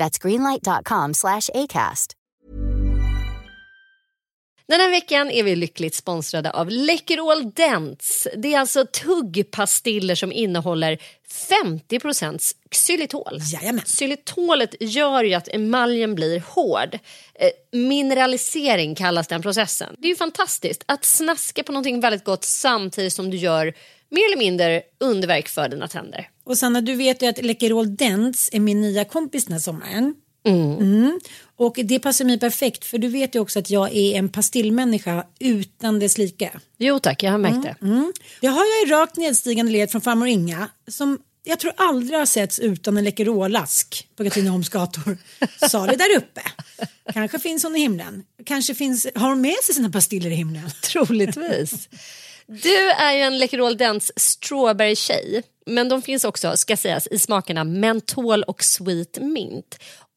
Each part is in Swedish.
That's greenlight.com slash ACAST. Den här veckan är vi lyckligt sponsrade av Läkerol Dents. Det är alltså tuggpastiller som innehåller 50 xylitol. Jajamän. Xylitolet gör ju att emaljen blir hård. Eh, mineralisering kallas den processen. Det är ju fantastiskt att snaska på någonting väldigt gott samtidigt som du gör mer eller mindre underverk för dina tänder. Och Sanna, du vet ju att Läkerol Dents är min nya kompis den här sommaren. Mm. Och det passar mig perfekt för du vet ju också att jag är en pastillmänniska utan dess like. Jo tack, jag har märkt det. Mm. Det har jag i rakt nedstigande led från farmor Inga som jag tror aldrig har setts utan en Läkerolask på Katrineholms gator. Salig där uppe. Kanske finns hon i himlen. Kanske finns, har hon med sig sina pastiller i himlen. Troligtvis. Du är ju en Läkerol Dents strawberry-tjej. Men de finns också, ska sägas, i smakerna mentol och sweet mint.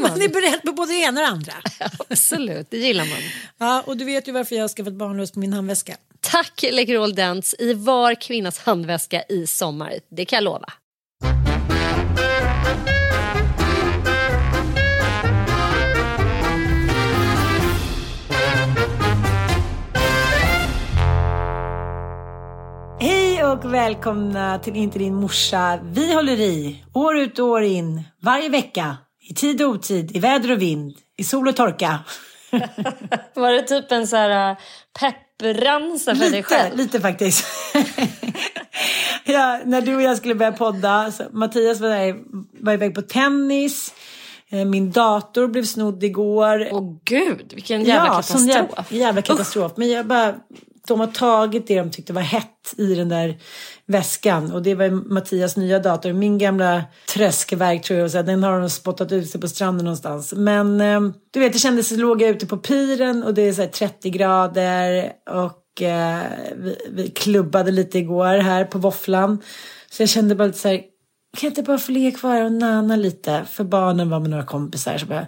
Man är beredd på både det ena och det andra. Absolut, det gillar man. Ja, och du vet ju varför jag har skaffat barnlös på min handväska. Tack Läkerol Dents i var kvinnas handväska i sommar. Det kan jag lova. Hej och välkomna till Inte din morsa. Vi håller i, år ut och år in, varje vecka, i tid och otid, i väder och vind, i sol och torka. Var det typ en så här äh, peppramsa för dig Lite, själv? lite faktiskt. ja, när du och jag skulle börja podda, så Mattias var, där, var iväg på tennis, eh, min dator blev snodd igår. Åh gud, vilken jävla sån katastrof. Jävla, jävla katastrof. Men jag bara, de har tagit det de tyckte var hett i den där väskan. Och det var Mattias nya dator. Min gamla tröskverk tror jag. Så den har de spottat ut sig på stranden någonstans. Men ehm, du vet, det kändes, så låg jag ute på piren och det är så här 30 grader. Och eh, vi, vi klubbade lite igår här på våfflan. Så jag kände bara lite så här, kan jag inte bara få ligga kvar och nana lite? För barnen var med några kompisar. Så bara,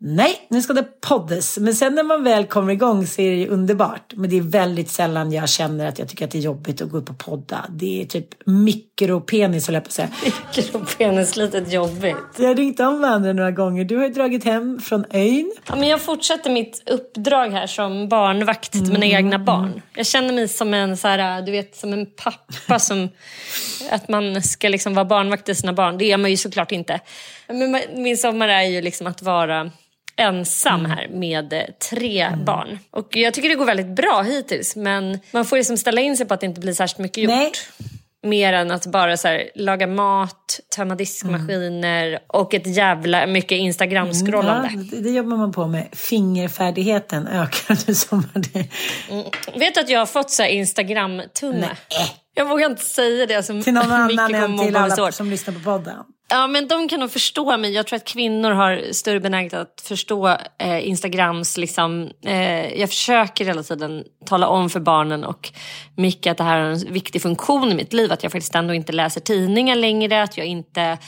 Nej, nu ska det poddas. Men sen när man väl kommer igång så är det ju underbart. Men det är väldigt sällan jag känner att jag tycker att det är jobbigt att gå upp och podda. Det är typ mikropenis, höll jag på att säga. Mikropenis, litet jobbigt. Jag har ringt om varandra några gånger. Du har ju dragit hem från ön. Ja, men jag fortsätter mitt uppdrag här som barnvakt till mina egna barn. Jag känner mig som en, så här, du vet, som en pappa som... Att man ska liksom vara barnvakt till sina barn. Det är man ju såklart inte. Men min sommar är ju liksom att vara ensam här med eh, tre barn. Och jag tycker det går väldigt bra hittills men man får liksom ställa in sig på att det inte blir särskilt mycket gjort. Nej. Mer än att bara så här, laga mat, tömma diskmaskiner och ett jävla mycket Instagram-scrollande. Ja, det, jobbar man på med. Fingerfärdigheten ökar nu sommar. Det- Vet du att jag har fått så Instagram-tumme? Jag vågar inte säga det. Alltså, Till någon annan än till alla hårt. som lyssnar på podden. Ja, men de kan nog förstå mig. Jag tror att kvinnor har större benägenhet att förstå eh, Instagrams... Liksom, eh, jag försöker hela tiden tala om för barnen och Micke att det här är en viktig funktion i mitt liv. Att jag faktiskt ändå inte läser tidningar längre, att jag inte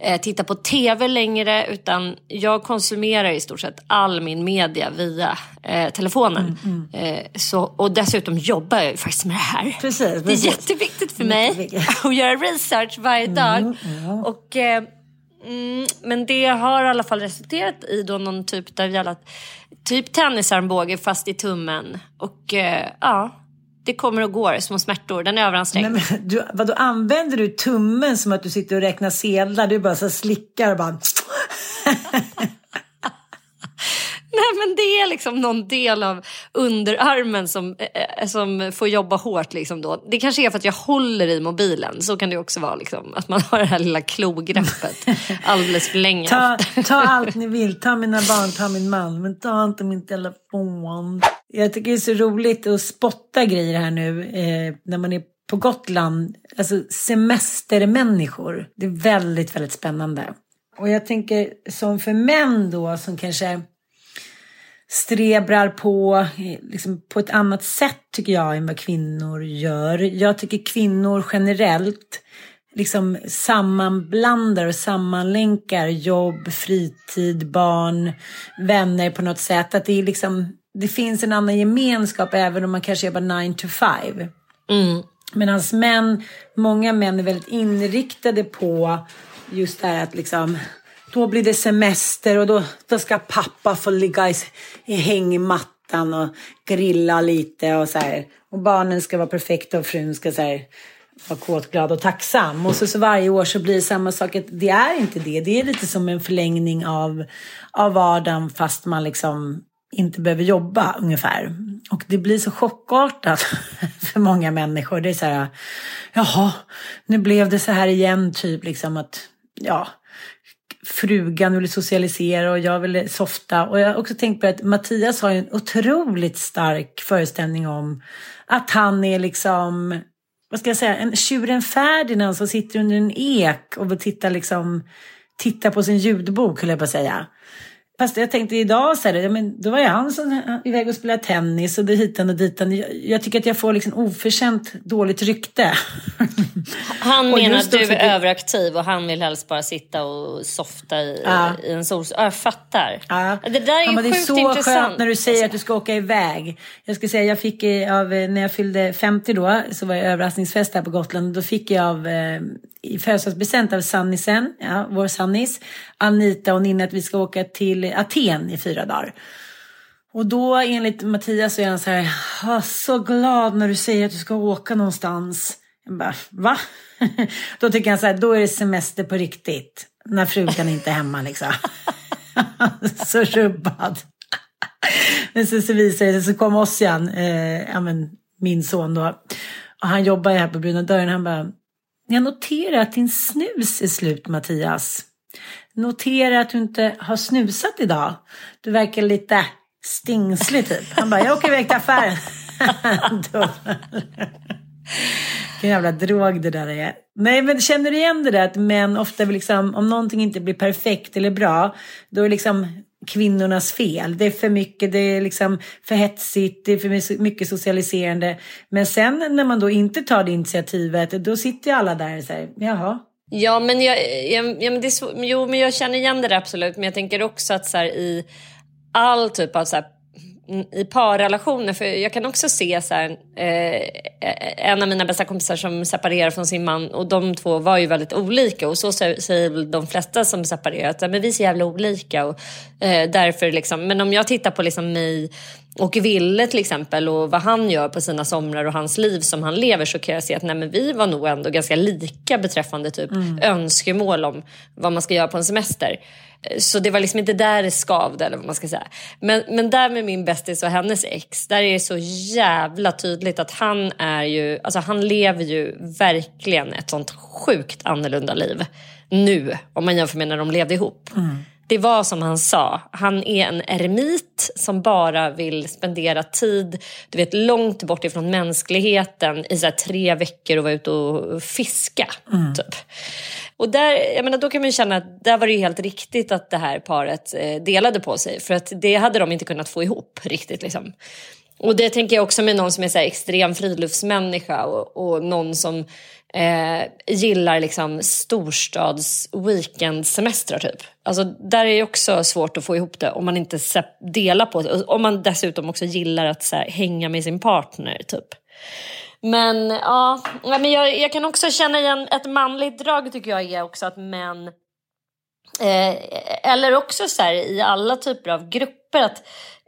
eh, tittar på tv längre. Utan jag konsumerar i stort sett all min media via eh, telefonen. Mm, Eh, så, och dessutom jobbar jag ju faktiskt med det här. Precis, Det är precis. jätteviktigt för mig att göra research varje dag. Och, eh, mm, men det har i alla fall resulterat i då någon typ av jävla, typ tennisarmbåge fast i tummen. Och eh, ja, det kommer och går, små smärtor. Den är överansträngd. Nej, men du, vadå, använder du tummen som att du sitter och räknar sedlar? Du bara så slickar och bara... Nej men det är liksom någon del av underarmen som, eh, som får jobba hårt. Liksom då. Det kanske är för att jag håller i mobilen. Så kan det också vara. Liksom, att man har det här lilla klogreppet alldeles för länge. Ta, ta allt ni vill, ta mina barn, ta min man, men ta inte min telefon. Jag tycker det är så roligt att spotta grejer här nu eh, när man är på Gotland. Alltså semestermänniskor. Det är väldigt, väldigt spännande. Och jag tänker som för män då som kanske strebrar på eh, liksom, på ett annat sätt tycker jag än vad kvinnor gör. Jag tycker kvinnor generellt liksom sammanblandar och sammanlänkar jobb, fritid, barn, vänner på något sätt. Att det är liksom, det finns en annan gemenskap även om man kanske jobbar 9 to 5. Mm. Medan män, många män är väldigt inriktade på just det här att liksom då blir det semester och då, då ska pappa få ligga i, i hängmattan och grilla lite och så här. Och barnen ska vara perfekta och frun ska så här vara kåtglad och tacksam. Och så, så varje år så blir det samma sak. Att det är inte det. Det är lite som en förlängning av, av vardagen fast man liksom inte behöver jobba ungefär. Och det blir så chockartat för många människor. Det är så här, jaha, nu blev det så här igen typ liksom att, ja, frugan ville socialisera och jag ville softa. Och jag har också tänkt på att Mattias har ju en otroligt stark föreställning om att han är liksom, vad ska jag säga, en tjuren Ferdinand som sitter under en ek och vill titta liksom, titta på sin ljudbok, höll jag på att säga. Fast jag tänkte idag så här, ja, men då var jag han som iväg och spelade tennis och det hitan och ditan. Jag, jag tycker att jag får liksom oförtjänt dåligt rykte. Han menar att du är det- överaktiv och han vill helst bara sitta och softa i, Ja. i en sol. Ja, jag fattar. Ja. Det där är Han ju bara, det är sjukt så intressant. skönt när du säger att du ska åka iväg. Jag ska säga, jag fick av, eh, när jag fyllde 50 då, så var jag överraskningsfest här på Gotland. Då fick jag av, eh, i födelsedagspresent av Sannisen, ja, vår Sannis, Anita och Ninna att vi ska åka till Aten i fyra dagar. Och då enligt Mattias så är han så här, så glad när du säger att du ska åka någonstans. Jag bara, va? då tycker han så här, då är det semester på riktigt. När frugan inte är hemma liksom. så rubbad. Men sen så visade det sig, så kom Ossian, eh, ja, men, min son då. Och han jobbar ju här på Bruna Dörren. Han bara, jag noterar att din snus är slut Mattias. Notera att du inte har snusat idag. Du verkar lite stingslig typ. Han bara, jag åker iväg till affären. Vilken jävla drog det där är. Nej men känner du igen det där att män ofta vill liksom, om någonting inte blir perfekt eller bra, då är det liksom kvinnornas fel. Det är för mycket, det är liksom för hetsigt, det är för mycket socialiserande. Men sen när man då inte tar det initiativet, då sitter ju alla där och säger, jaha, Ja, men jag, jag, ja, men det är jo, men jag känner igen det där absolut. Men jag tänker också att så här, i all typ av så här, i parrelationer, för jag kan också se så här, eh, en av mina bästa kompisar som separerar från sin man och de två var ju väldigt olika och så säger väl de flesta som separerar att men vi är så jävla olika och eh, därför liksom, men om jag tittar på liksom mig och Ville till exempel och vad han gör på sina somrar och hans liv som han lever så kan jag se att nej, men vi var nog ändå ganska lika beträffande typ mm. önskemål om vad man ska göra på en semester. Så det var liksom inte där det skavde eller vad man ska säga. Men, men där med min bästis och hennes ex, där är det så jävla tydligt att han är ju, alltså han lever ju verkligen ett sånt sjukt annorlunda liv nu om man jämför med när de levde ihop. Mm. Det var som han sa, han är en eremit som bara vill spendera tid du vet, långt bort ifrån mänskligheten i så tre veckor och vara ute och fiska. Mm. Typ. Och där, jag menar, då kan man känna att där var det helt riktigt att det här paret eh, delade på sig. För att det hade de inte kunnat få ihop riktigt. Liksom. Och det tänker jag också med någon som är så extrem friluftsmänniska och, och någon som eh, gillar liksom storstads weekendsemestrar typ. Alltså där är det också svårt att få ihop det om man inte delar på det. Om man dessutom också gillar att så här, hänga med sin partner typ. Men ja, men jag, jag kan också känna igen ett manligt drag tycker jag är också att män eh, eller också så här, i alla typer av grupper att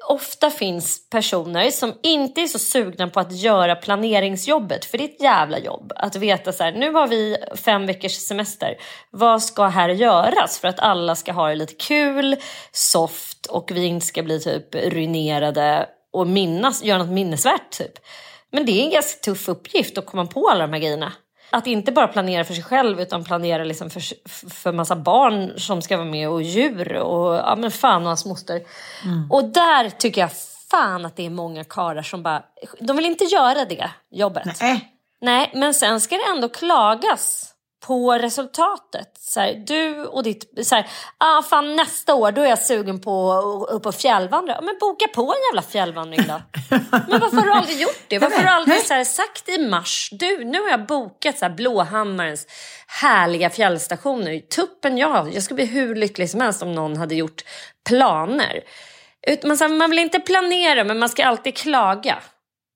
ofta finns personer som inte är så sugna på att göra planeringsjobbet. För det är ett jävla jobb att veta så här, nu har vi fem veckors semester. Vad ska här göras för att alla ska ha det lite kul, soft och vi inte ska bli typ ruinerade och minnas, göra något minnesvärt typ. Men det är en ganska tuff uppgift att komma på alla de här grejerna. Att inte bara planera för sig själv utan planera liksom för, för massa barn som ska vara med och djur och ja men fan och hans moster. Mm. Och där tycker jag fan att det är många karlar som bara, de vill inte göra det jobbet. Nej. Nej, men sen ska det ändå klagas på resultatet. Så här, du och ditt... Så här, ah, fan, nästa år då är jag sugen på att upp och fjällvandra. Men boka på en jävla fjällvandring då. Men varför har du aldrig gjort det? Varför har du aldrig så här, sagt i mars? Du, nu har jag bokat så här, Blåhammarens härliga fjällstationer. Tuppen, ja. Jag skulle bli hur lycklig som helst om någon hade gjort planer. Man, man vill inte planera, men man ska alltid klaga.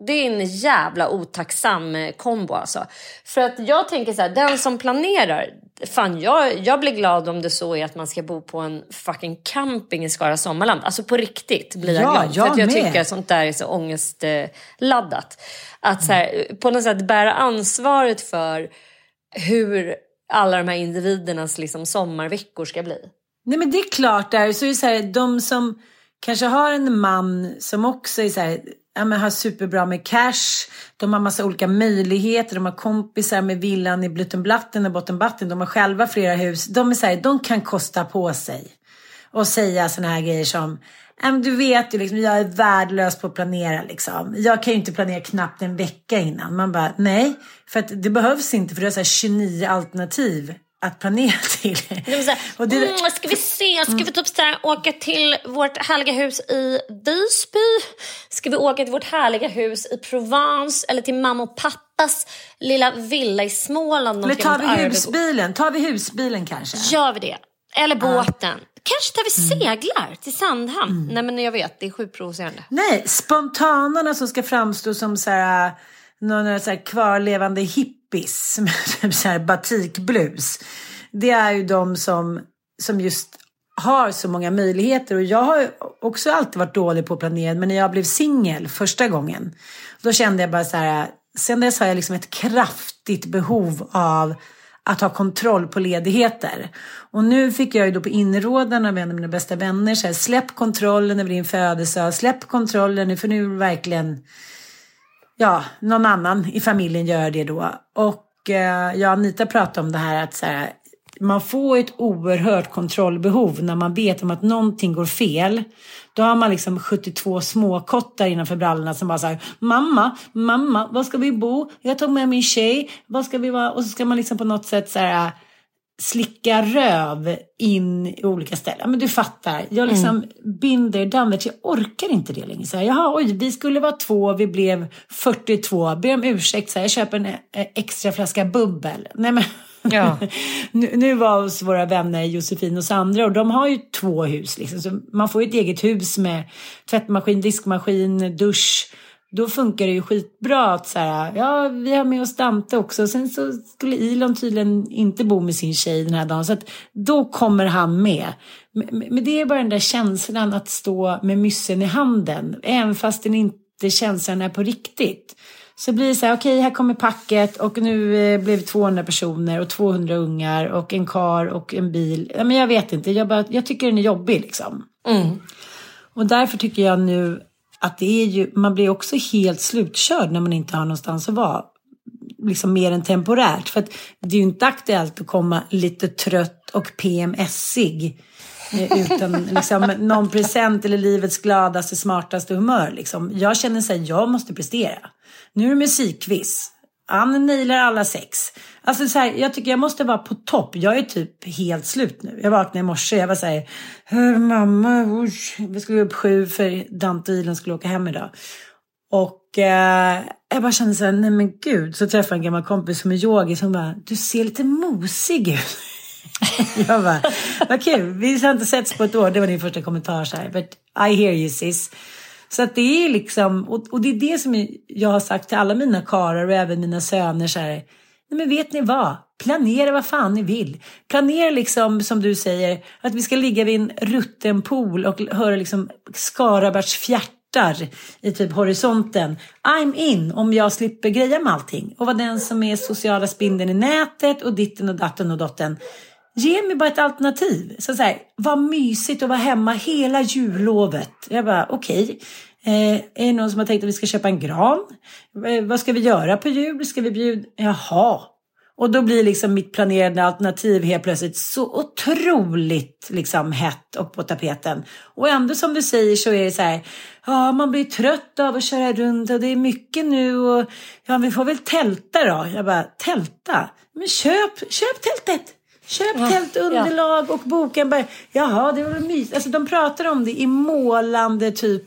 Det är en jävla otacksam eh, kombo alltså. För att jag tänker så här, den som planerar, fan jag, jag blir glad om det så är att man ska bo på en fucking camping i Skara Sommarland. Alltså på riktigt blir jag ja, glad. Jag för att jag med. tycker att sånt där är så ångestladdat. Att så här, på något sätt bära ansvaret för hur alla de här individernas liksom, sommarveckor ska bli. Nej men det är klart där, så är det så här, de som kanske har en man som också är så här ja, men har superbra med cash. De har massa olika möjligheter. De har kompisar med villan i Blutenblatten och Bottenbatten. De har själva flera hus. De är så här, de kan kosta på sig och säga såna här grejer som du vet ju liksom, jag är värdelös på att planera liksom. Jag kan ju inte planera knappt en vecka innan. Man bara, nej, för att det behövs inte för du har så här 29 alternativ att planera till. Här, och det, mm, ska vi se, ska mm. vi typ så här, åka till vårt härliga hus i Visby? Ska vi åka till vårt härliga hus i Provence eller till mamma och pappas lilla villa i Småland? Eller tar vi husbilen? Tar vi husbilen kanske? Gör vi det? Eller båten? Ja. Kanske tar vi mm. seglar till Sandhamn? Mm. Nej men jag vet, det är sjukt provocerande. Nej, spontanarna som ska framstå som så här, några så här kvarlevande hipp hippies med typ så här batikblus. Det är ju de som, som just har så många möjligheter. Och jag har också alltid varit dålig på att planera. Men när jag blev singel första gången. Då kände jag bara så här. Sen dess har jag liksom ett kraftigt behov av att ha kontroll på ledigheter. Och nu fick jag ju då på inrådan av en av mina bästa vänner så här, släpp kontrollen över din födelsedag, släpp kontrollen nu för nu är verkligen ja, någon annan i familjen gör det då. Och eh, jag och Anita pratade om det här att så här, man får ett oerhört kontrollbehov när man vet om att någonting går fel. Då har man liksom 72 småkottar innanför brallorna som bara säger mamma, mamma, var ska vi bo? Jag tog med min tjej, vad ska vi vara? Och så ska man liksom på något sätt så här slicka röv in i olika ställen. Men du fattar, jag liksom mm. binder dammet. Jag orkar inte det längre. Så här, Jaha, oj, vi skulle vara två, vi blev 42. Be om ursäkt, så här, jag köper en eh, extra flaska bubbel. Nej men Ja. nu, nu var hos våra vänner Josefin och Sandra och de har ju två hus. Liksom. Så man får ju ett eget hus med tvättmaskin, diskmaskin, dusch. Då funkar det ju skitbra att så här, ja vi har med oss Dante också. Sen så skulle Ilon tydligen inte bo med sin tjej den här dagen. Så att då kommer han med. Men det är bara den där känslan att stå med myssen i handen. Även fast den inte känslan är på riktigt. Så blir det så här, okej okay, här kommer packet och nu eh, blev det 200 personer och 200 ungar och en kar och en bil. Ja, men jag vet inte, jag, bara, jag tycker den är jobbig liksom. Mm. Och därför tycker jag nu att det är ju, man blir också helt slutkörd när man inte har någonstans att vara. Liksom mer än temporärt. För att det är ju inte aktuellt att komma lite trött och PMSig eh, utan liksom någon present eller livets gladaste, smartaste humör. Liksom. Jag känner så här, jag måste prestera. Nu är det musikquiz. Han nailar alla sex. Alltså så här, jag tycker jag måste vara på topp. Jag är typ helt slut nu. Jag vaknade i morse. Jag var så här, mamma, usch. vi skulle upp sju för Dante och Ilan skulle åka hem idag. Och eh, jag bara kände så här, nej men gud. Så träffade jag en gammal kompis som är yogi som bara, du ser lite mosig ut. jag bara, vad kul. Vi har inte setts på ett år. Det var din första kommentar så här. But I hear you sis. Så att det är liksom, och, och det är det som jag har sagt till alla mina karlar och även mina söner så här. Nej men vet ni vad? Planera vad fan ni vill. Planera liksom som du säger att vi ska ligga vid en rutten pool och höra liksom Skarabergs fjärtar i typ horisonten. I'm in om jag slipper greja med allting och vara den som är sociala spindeln i nätet och ditten och datten och dotten. Ge mig bara ett alternativ. Så, så här, vad mysigt att vara hemma hela jullovet. Jag bara, okej. Okay. Eh, är det någon som har tänkt att vi ska köpa en gran? Eh, vad ska vi göra på jul? Ska vi bjuda? Jaha. Och då blir liksom mitt planerade alternativ helt plötsligt så otroligt liksom hett och på tapeten. Och ändå som du säger så är det så här, ja man blir trött av att köra runt och det är mycket nu och ja vi får väl tälta då. Jag bara, tälta? Men köp, köp tältet! Köp ja, tältunderlag ja. och boken. Bara, Jaha, det var mysigt. Alltså, de pratar om det i målande typ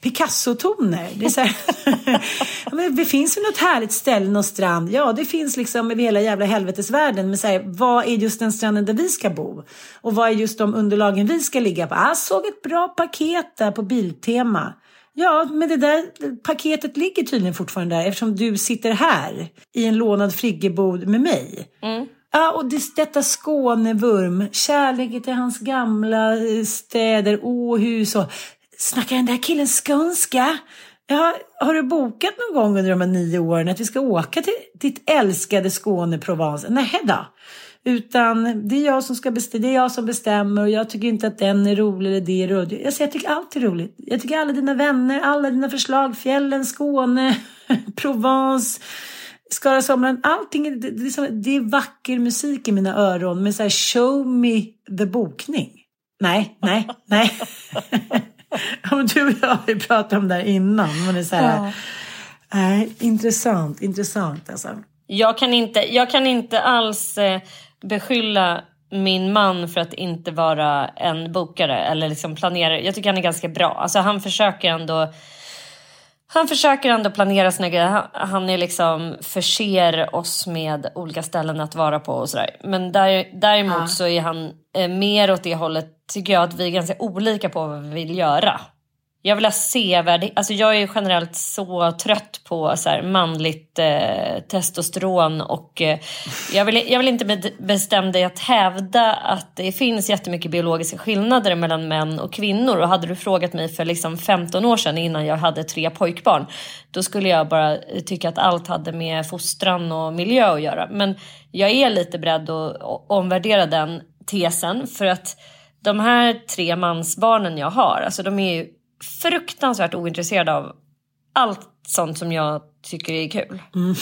Picasso-toner. Det, är så här, det finns ju något härligt ställe, någon strand. Ja, det finns liksom över hela jävla helvetesvärlden. Men så här, vad är just den stranden där vi ska bo? Och vad är just de underlagen vi ska ligga på? Ah, jag såg ett bra paket där på Biltema. Ja, men det där paketet ligger tydligen fortfarande där eftersom du sitter här i en lånad friggebod med mig. Mm. Ja, och det, detta Skånevurm, kärleken till hans gamla eh, städer, Åhus och snackar den där killen skånska? Ja, har du bokat någon gång under de här nio åren att vi ska åka till ditt älskade Skåne, Provence? Nej då. Utan det är jag som ska bestämma, det är jag som bestämmer och jag tycker inte att den är rolig eller det är roligt. Jag, säger, jag tycker allt är roligt. Jag tycker alla dina vänner, alla dina förslag, fjällen, Skåne, Provence Skara Sommarland, allting, det, det, är det är vacker musik i mina öron med så här show me the bokning. Nej, nej, nej. men du och jag har ju pratat om det här innan. Men det är så här, ja. äh, intressant, intressant alltså. Jag kan inte, jag kan inte alls eh, beskylla min man för att inte vara en bokare eller liksom planerare. Jag tycker han är ganska bra. Alltså han försöker ändå han försöker ändå planera sina grejer. Han är liksom förser oss med olika ställen att vara på och sådär. Men där, däremot ja. så är han eh, mer åt det hållet tycker jag att vi är ganska olika på vad vi vill göra. Jag vill ha sevärdhet, Alltså jag är generellt så trött på så här manligt eh, testosteron och eh, jag, vill, jag vill inte med bestämda att hävda att det finns jättemycket biologiska skillnader mellan män och kvinnor. Och hade du frågat mig för liksom 15 år sedan innan jag hade tre pojkbarn då skulle jag bara tycka att allt hade med fostran och miljö att göra. Men jag är lite beredd att omvärdera den tesen för att de här tre mansbarnen jag har, alltså de är ju fruktansvärt ointresserad av allt sånt som jag tycker är kul. Mm.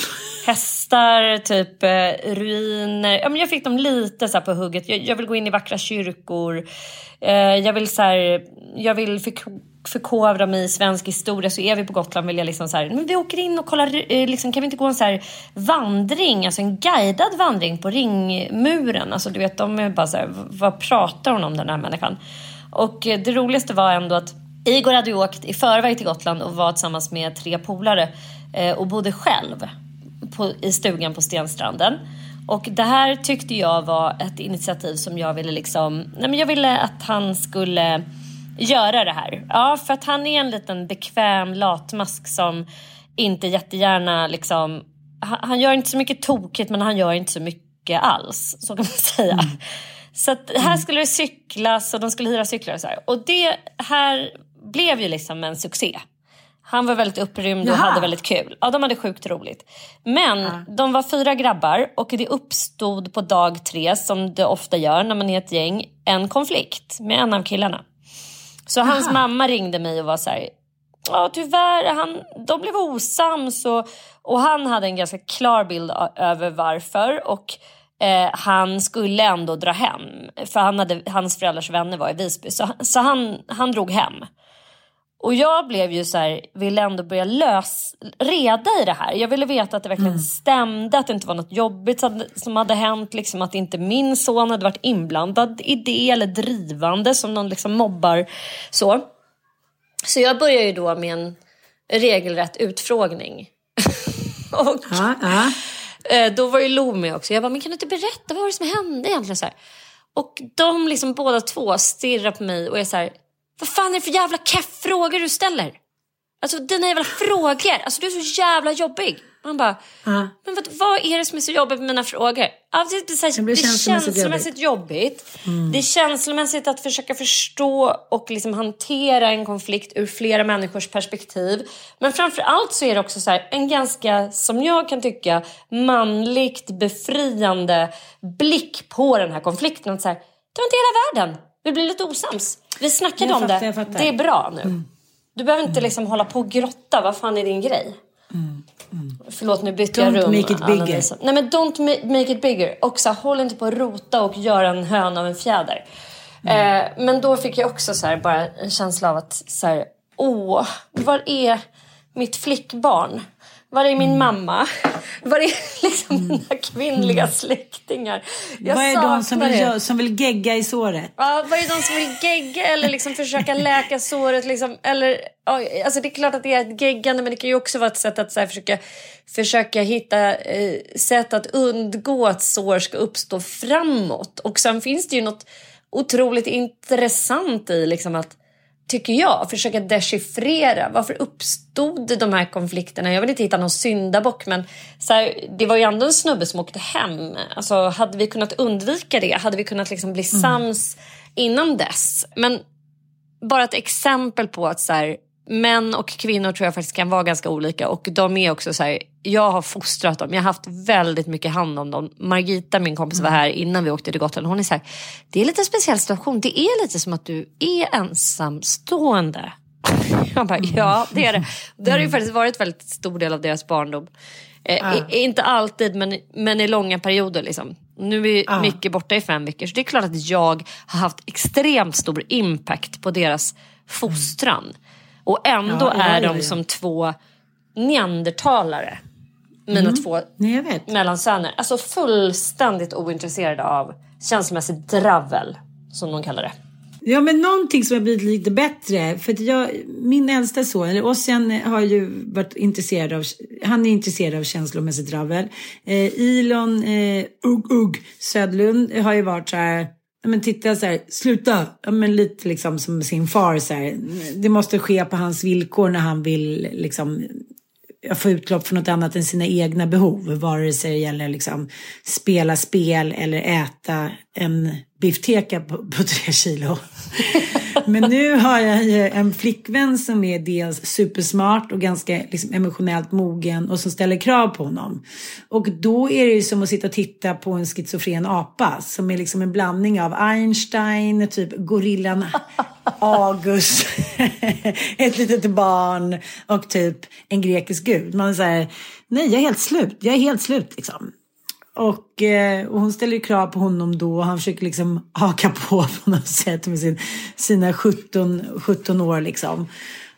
Hästar, typ eh, ruiner. Ja, men jag fick dem lite så på hugget. Jag, jag, vill gå in i vackra kyrkor. Eh, jag vill, så här, jag vill förk förkovra mig i svensk historia. Så är vi på Gotland vill jag liksom så här, men vi åker in och kollar. Eh, liksom, kan vi inte gå en så här vandring, alltså en guidad vandring på ringmuren? Alltså du vet, de är bara så här, vad pratar hon om den här människan? Och eh, det roligaste var ändå att Igor hade ju åkt i förväg till Gotland och var tillsammans med tre polare eh, och bodde själv på, i stugan på Stenstranden. Och det här tyckte jag var ett initiativ som jag ville liksom, nej men jag ville att han skulle göra det här. Ja, för att han är en liten bekväm latmask som inte jättegärna liksom, han, gör inte så mycket tokigt men han gör inte så mycket alls, så kan man säga. Mm. Så att här skulle det cyklas och de skulle hyra cyklar och så här. Och det här blev ju liksom en succé. Han var väldigt upprymd och Jaha. hade väldigt kul. Ja, de hade sjukt roligt. Men ja. de var fyra grabbar och det uppstod på dag tre, som det ofta gör när man är ett gäng, en konflikt med en av killarna. Så hans mamma ringde mig och var så här, ja tyvärr, han, de blev osams och, och han hade en ganska klar bild över varför. Och eh, han skulle ändå dra hem, för han hade, hans föräldrars vänner var i Visby. Så, så han, han drog hem. Och jag blev ju så här, ville ändå börja lösa reda i det här. Jag ville veta att det verkligen mm. stämde, att det inte var något jobbigt som hade hänt. Liksom att inte min son hade varit inblandad i det eller drivande som någon liksom mobbar. Så, så jag började ju då med en regelrätt utfrågning. och ja, ja. Eh, då var ju Lo med också. Jag bara, men kan du inte berätta vad var det som hände egentligen? Så här. Och de liksom båda två stirrar på mig och är så här, vad fan är det för jävla keff frågor du ställer? Alltså dina jävla frågor, alltså du är så jävla jobbig. Man bara, uh. men vad, vad, är det som är så jobbigt med mina frågor? Alltså, det, det, det, det är känslomässigt, känslomässigt jobbigt. Mm. Det är känslomässigt att försöka förstå och liksom hantera en konflikt ur flera människors perspektiv. Men framför allt så är det också så här, en ganska, som jag kan tycka, manligt befriande blick på den här konflikten. Att så här, det var inte hela världen. Vi blir lite osams. Vi snackade jag om fattar, det. Det är bra nu. Mm. Du behöver inte liksom hålla på och grotta. Vad fan är din grej? Mm. Mm. Förlåt, nu bytte don't jag rum. Don't make it bigger. Nej, men don't make it bigger. Och så håll inte på att rota och göra en höna av en fjäder. Mm. Eh, men då fick jag också så här, bara en känsla av att så här, åh, var är mitt flickbarn? Var är min mm. mamma? Var är liksom mm. mina kvinnliga mm. släktingar? Jag vad är de som vill, som vill gegga i såret? Ja, vad är de som vill gegga eller liksom försöka läka såret? Liksom, eller, alltså det är klart att det är ett geggande men det kan ju också vara ett sätt att här, försöka, försöka hitta eh, sätt att undgå att sår ska uppstå framåt. Och sen finns det ju något otroligt intressant i liksom att tycker jag, försöka dechiffrera varför uppstod de här konflikterna. Jag vill inte hitta någon syndabock men så här, det var ju ändå en snubbe som åkte hem. Alltså, hade vi kunnat undvika det? Hade vi kunnat liksom bli mm. sams innan dess? Men bara ett exempel på att så här, män och kvinnor tror jag faktiskt kan vara ganska olika och de är också så här, jag har fostrat dem, jag har haft väldigt mycket hand om dem. Margita, min kompis, var här innan vi åkte till Gotland. Hon är så här, det är lite en speciell situation. Det är lite som att du är ensamstående. Jag bara, ja det är det. Det har ju faktiskt varit väldigt stor del av deras barndom. Eh, i, inte alltid men, men i långa perioder. Liksom. Nu är ah. Micke borta i fem veckor så det är klart att jag har haft extremt stor impact på deras fostran. Och ändå ja, är de som två neandertalare. Mina mm. två Nej, mellansöner. Alltså fullständigt ointresserade av känslomässigt dravel, som de kallar det. Ja, men någonting som har blivit lite bättre. För att jag, min äldsta son, eller Ossian, har ju varit intresserad av, han är intresserad av känslomässigt dravel. Eh, Ilon eh, Ugg Ugg Södlund har ju varit så här, men titta så här, sluta, ja, men lite liksom som sin far så här. Det måste ske på hans villkor när han vill liksom få utlopp för något annat än sina egna behov. Vare sig det gäller liksom spela spel eller äta en biffteka på, på tre kilo. Men nu har jag en flickvän som är dels supersmart och ganska liksom, emotionellt mogen och som ställer krav på honom. Och då är det ju som att sitta och titta på en schizofren apa som är liksom en blandning av Einstein, typ gorillan August, ett litet barn och typ en grekisk gud. Man säger nej jag är helt slut, jag är helt slut liksom. Och, eh, och hon ställer krav på honom då och han försöker liksom haka på på något sätt med sin, sina 17, 17 år liksom.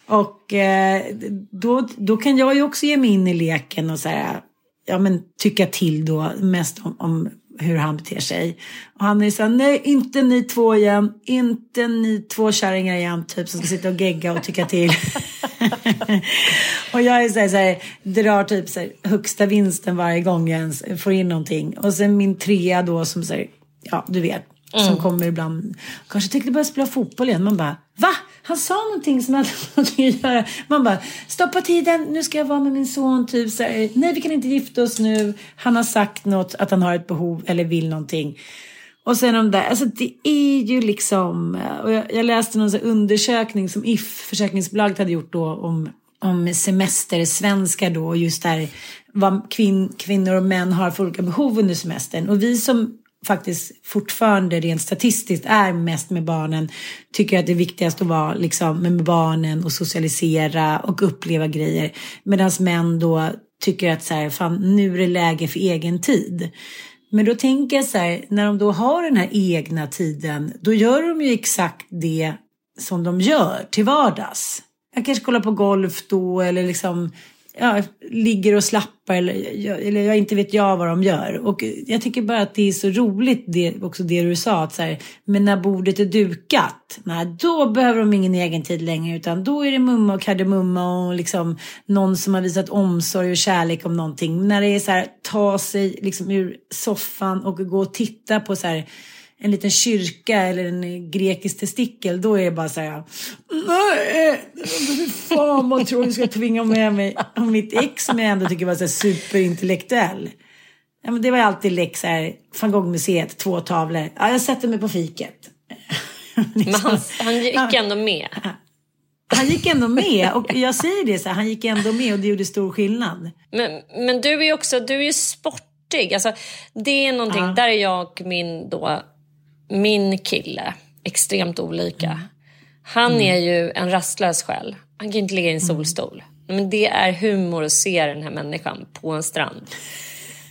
Och eh, då, då kan jag ju också ge mig in i leken och så här, ja men tycka till då mest om, om hur han beter sig. Och han är så här, nej inte ni två igen, inte ni två kärringar igen typ som ska sitta och gegga och tycka till. och jag är så här, så här, drar typ så här, högsta vinsten varje gång jag ens får in någonting. Och sen min trea då som säger, ja du vet, mm. som kommer ibland. Kanske tänkte börja spela fotboll igen. Man bara, va? Han sa någonting som hade någonting att göra. Man bara, stoppa tiden, nu ska jag vara med min son. Typ så här, nej vi kan inte gifta oss nu. Han har sagt något, att han har ett behov eller vill någonting. Och sen de där, alltså det är ju liksom, och jag, jag läste någon undersökning som If, försäkringsbolaget hade gjort då om, om semestersvenskar då, just där vad kvin, kvinnor och män har för olika behov under semestern. Och vi som faktiskt fortfarande rent statistiskt är mest med barnen tycker att det är viktigast att vara liksom med barnen och socialisera och uppleva grejer. Medan män då tycker att så här, fan, nu är det läge för egen tid. Men då tänker jag så här, när de då har den här egna tiden, då gör de ju exakt det som de gör till vardags. Jag kanske kollar på golf då eller liksom ja, ligger och slappar eller, eller jag inte vet jag vad de gör. Och jag tycker bara att det är så roligt det, också det du sa att så här, men när bordet är dukat, nej, då behöver de ingen egen tid längre utan då är det mumma och kardemumma och liksom någon som har visat omsorg och kärlek om någonting. När det är så här, ta sig liksom ur soffan och gå och titta på så här en liten kyrka eller en grekisk testikel, då är det bara så här, nej, fan vad tror du ska tvinga med mig om mitt ex som jag ändå tycker var så här superintellektuell. Ja, men det var alltid lex här, van Gogh-museet, två tavlor. Ja, jag sätter mig på fiket. men han, han gick ändå med. Han gick ändå med och jag säger det så här, han gick ändå med och det gjorde stor skillnad. Men, men du är ju också, du är ju sportig. Alltså, det är någonting, ja. där är jag och min då min kille extremt olika. Mm. Han mm. är ju en rastlös själ. Han kan inte ligga i en mm. solstol. Men det är humor att se den här människan på en strand.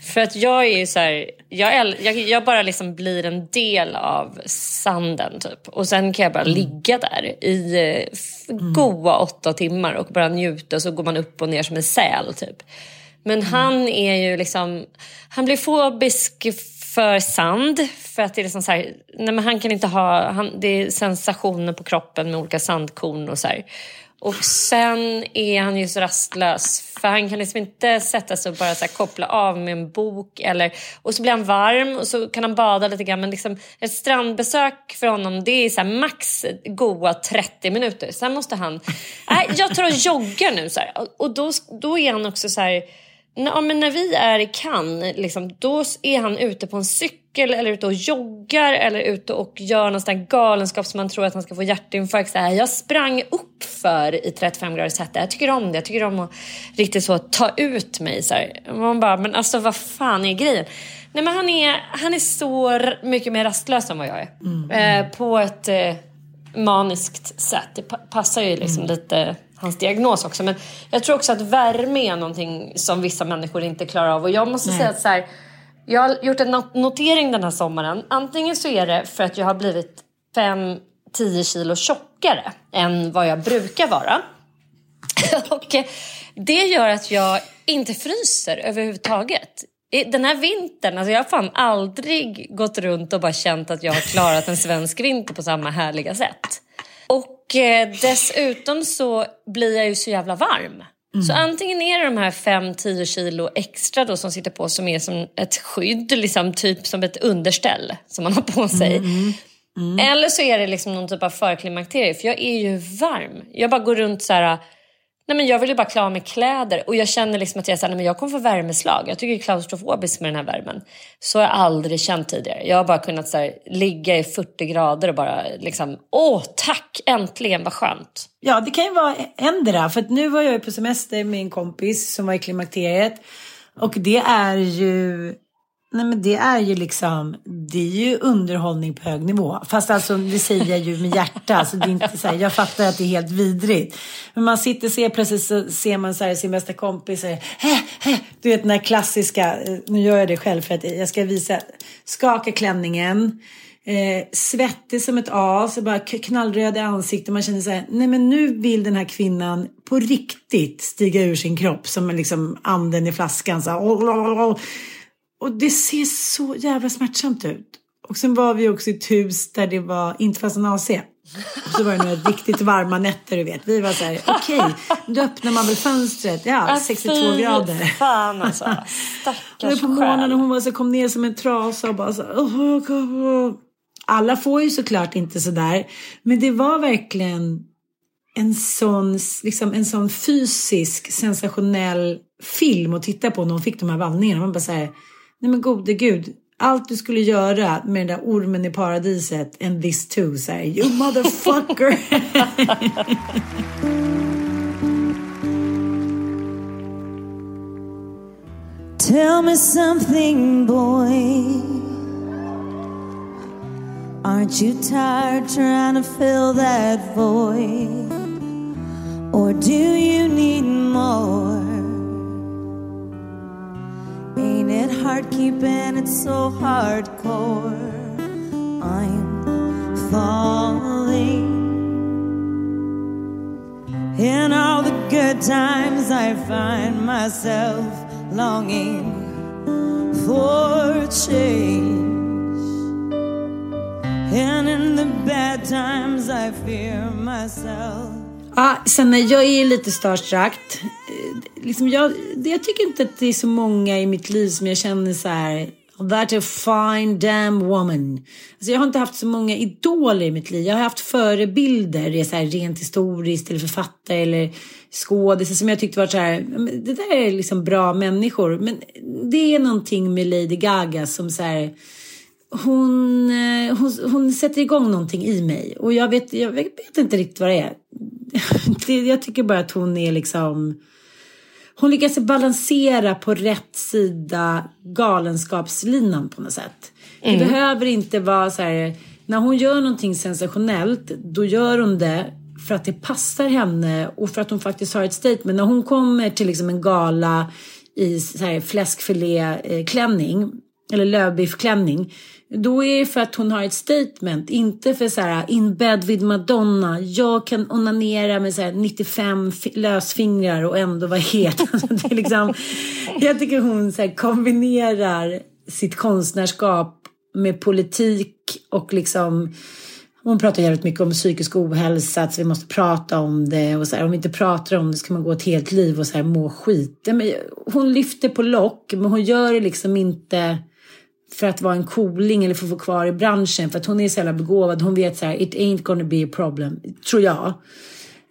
För att jag är ju så här, jag, jag, jag, bara liksom blir en del av sanden typ. Och sen kan jag bara mm. ligga där i mm. goa åtta timmar och bara njuta och så går man upp och ner som en säl typ. Men mm. han är ju liksom, han blir fobisk för sand. För att det är liksom så här, nej men han kan inte ha, han, det är sensationer på kroppen med olika sandkorn och så här. Och sen är han ju så rastlös för han kan liksom inte sätta sig och bara så koppla av med en bok. Eller, och så blir han varm och så kan han bada lite grann. Men liksom, ett strandbesök för honom det är så max goa 30 minuter. Sen måste han... Nej, jag tar och joggar nu. Så här. Och då, då är han också så här Ja, men när vi är i Cannes, liksom, då är han ute på en cykel eller ute och joggar eller ute och gör någon sån galenskap som man tror att han ska få hjärtinfarkt. Så här, jag sprang upp för i 35 graders hetta. Jag tycker om det. Jag tycker om att riktigt så ta ut mig. Så här. Man bara, men alltså vad fan är grejen? Nej, men han, är, han är så mycket mer rastlös än vad jag är. Mm. Eh, på ett eh, maniskt sätt. Det passar ju liksom mm. lite hans diagnos också. Men jag tror också att värme är någonting som vissa människor inte klarar av. Och jag måste Nej. säga att så här, jag har gjort en notering den här sommaren. Antingen så är det för att jag har blivit 5-10 kilo tjockare än vad jag brukar vara. och det gör att jag inte fryser överhuvudtaget. Den här vintern, alltså jag har fan aldrig gått runt och bara känt att jag har klarat en svensk vinter på samma härliga sätt. Och eh, dessutom så blir jag ju så jävla varm. Mm. Så antingen är det de här 5-10 kilo extra då som sitter på som är som ett skydd, liksom typ som ett underställ som man har på sig. Mm. mm. Mm. Eller så är det liksom någon typ av förklimakterie för jag är ju varm. Jag bara går runt så här Nej, men jag vill ju bara klä av mig kläder och jag känner liksom att jag, så här, nej, men jag kommer få värmeslag. Jag tycker det är klaustrofobiskt med den här värmen. Så har jag aldrig känt tidigare. Jag har bara kunnat så här, ligga i 40 grader och bara liksom, åh tack, äntligen vad skönt. Ja, det kan ju vara ändra. För att nu var jag på semester med en kompis som var i klimakteriet. Och det är ju Nej men det är ju liksom, det är ju underhållning på hög nivå. Fast alltså det säger jag ju med hjärta. Alltså, det är inte så här, jag fattar att det är helt vidrigt. Men man sitter och ser plötsligt så ser man så här, sin bästa kompis säger hä, hä. Du vet den här klassiska, eh, nu gör jag det själv för att jag ska visa, skaka klänningen. Eh, svettig som ett as, bara knallröd i ansiktet. Man känner så här, nej men nu vill den här kvinnan på riktigt stiga ur sin kropp som liksom anden i flaskan. Så här, oh, oh, oh. Och det ser så jävla smärtsamt ut. Och sen var vi också i ett hus där det var, inte fanns en AC. Och så var det några riktigt varma nätter, du vet. Vi var så här, okej, okay, då öppnar man väl fönstret. Ja, 62 Fy grader. Fan alltså. Stackars på morgonen och hon var så, kom ner som en trasa och bara så här. Alla får ju såklart inte sådär. Men det var verkligen en sån, liksom, en sån fysisk sensationell film att titta på när hon fick de här vallningarna. Man bara säger, nej men gode gud. Allt du skulle göra med den där ormen i paradiset and this too, här, you motherfucker. Tell me something, boy. Aren't you tired trying to fill that void? Or do you need more? Ain't it hard keeping it so hardcore? I'm falling. In all the good times, I find myself longing for change. And in the bad times, I fear myself. Ja, sen när jag är lite starstruck. Liksom jag, jag tycker inte att det är så många i mitt liv som jag känner så här. That a fine damn woman. Alltså jag har inte haft så många idoler i mitt liv. Jag har haft förebilder, det är så här rent historiskt eller författare eller skådisar som jag tyckte var så här. Det där är liksom bra människor. Men det är någonting med Lady Gaga som så här hon, eh, hon, hon sätter igång någonting i mig. Och jag vet, jag vet inte riktigt vad det är. Det, jag tycker bara att hon är liksom... Hon lyckas balansera på rätt sida galenskapslinan på något sätt. Det behöver inte vara så här... När hon gör någonting sensationellt, då gör hon det för att det passar henne och för att hon faktiskt har ett statement. När hon kommer till liksom en gala i så här fläskfiléklänning eller lövbiffklänning. Då är det för att hon har ett statement, inte för så här in bed with Madonna. Jag kan onanera med så här 95 lösfingrar och ändå vara het. Alltså, det är liksom, jag tycker hon så här kombinerar sitt konstnärskap med politik och liksom hon pratar jävligt mycket om psykisk ohälsa, att vi måste prata om det och så här, om vi inte pratar om det ska man gå ett helt liv och så här, må skit. Men hon lyfter på lock, men hon gör det liksom inte för att vara en cooling eller för att få kvar i branschen. För att hon är så jävla begåvad. Hon vet så här, it ain't gonna be a problem, tror jag.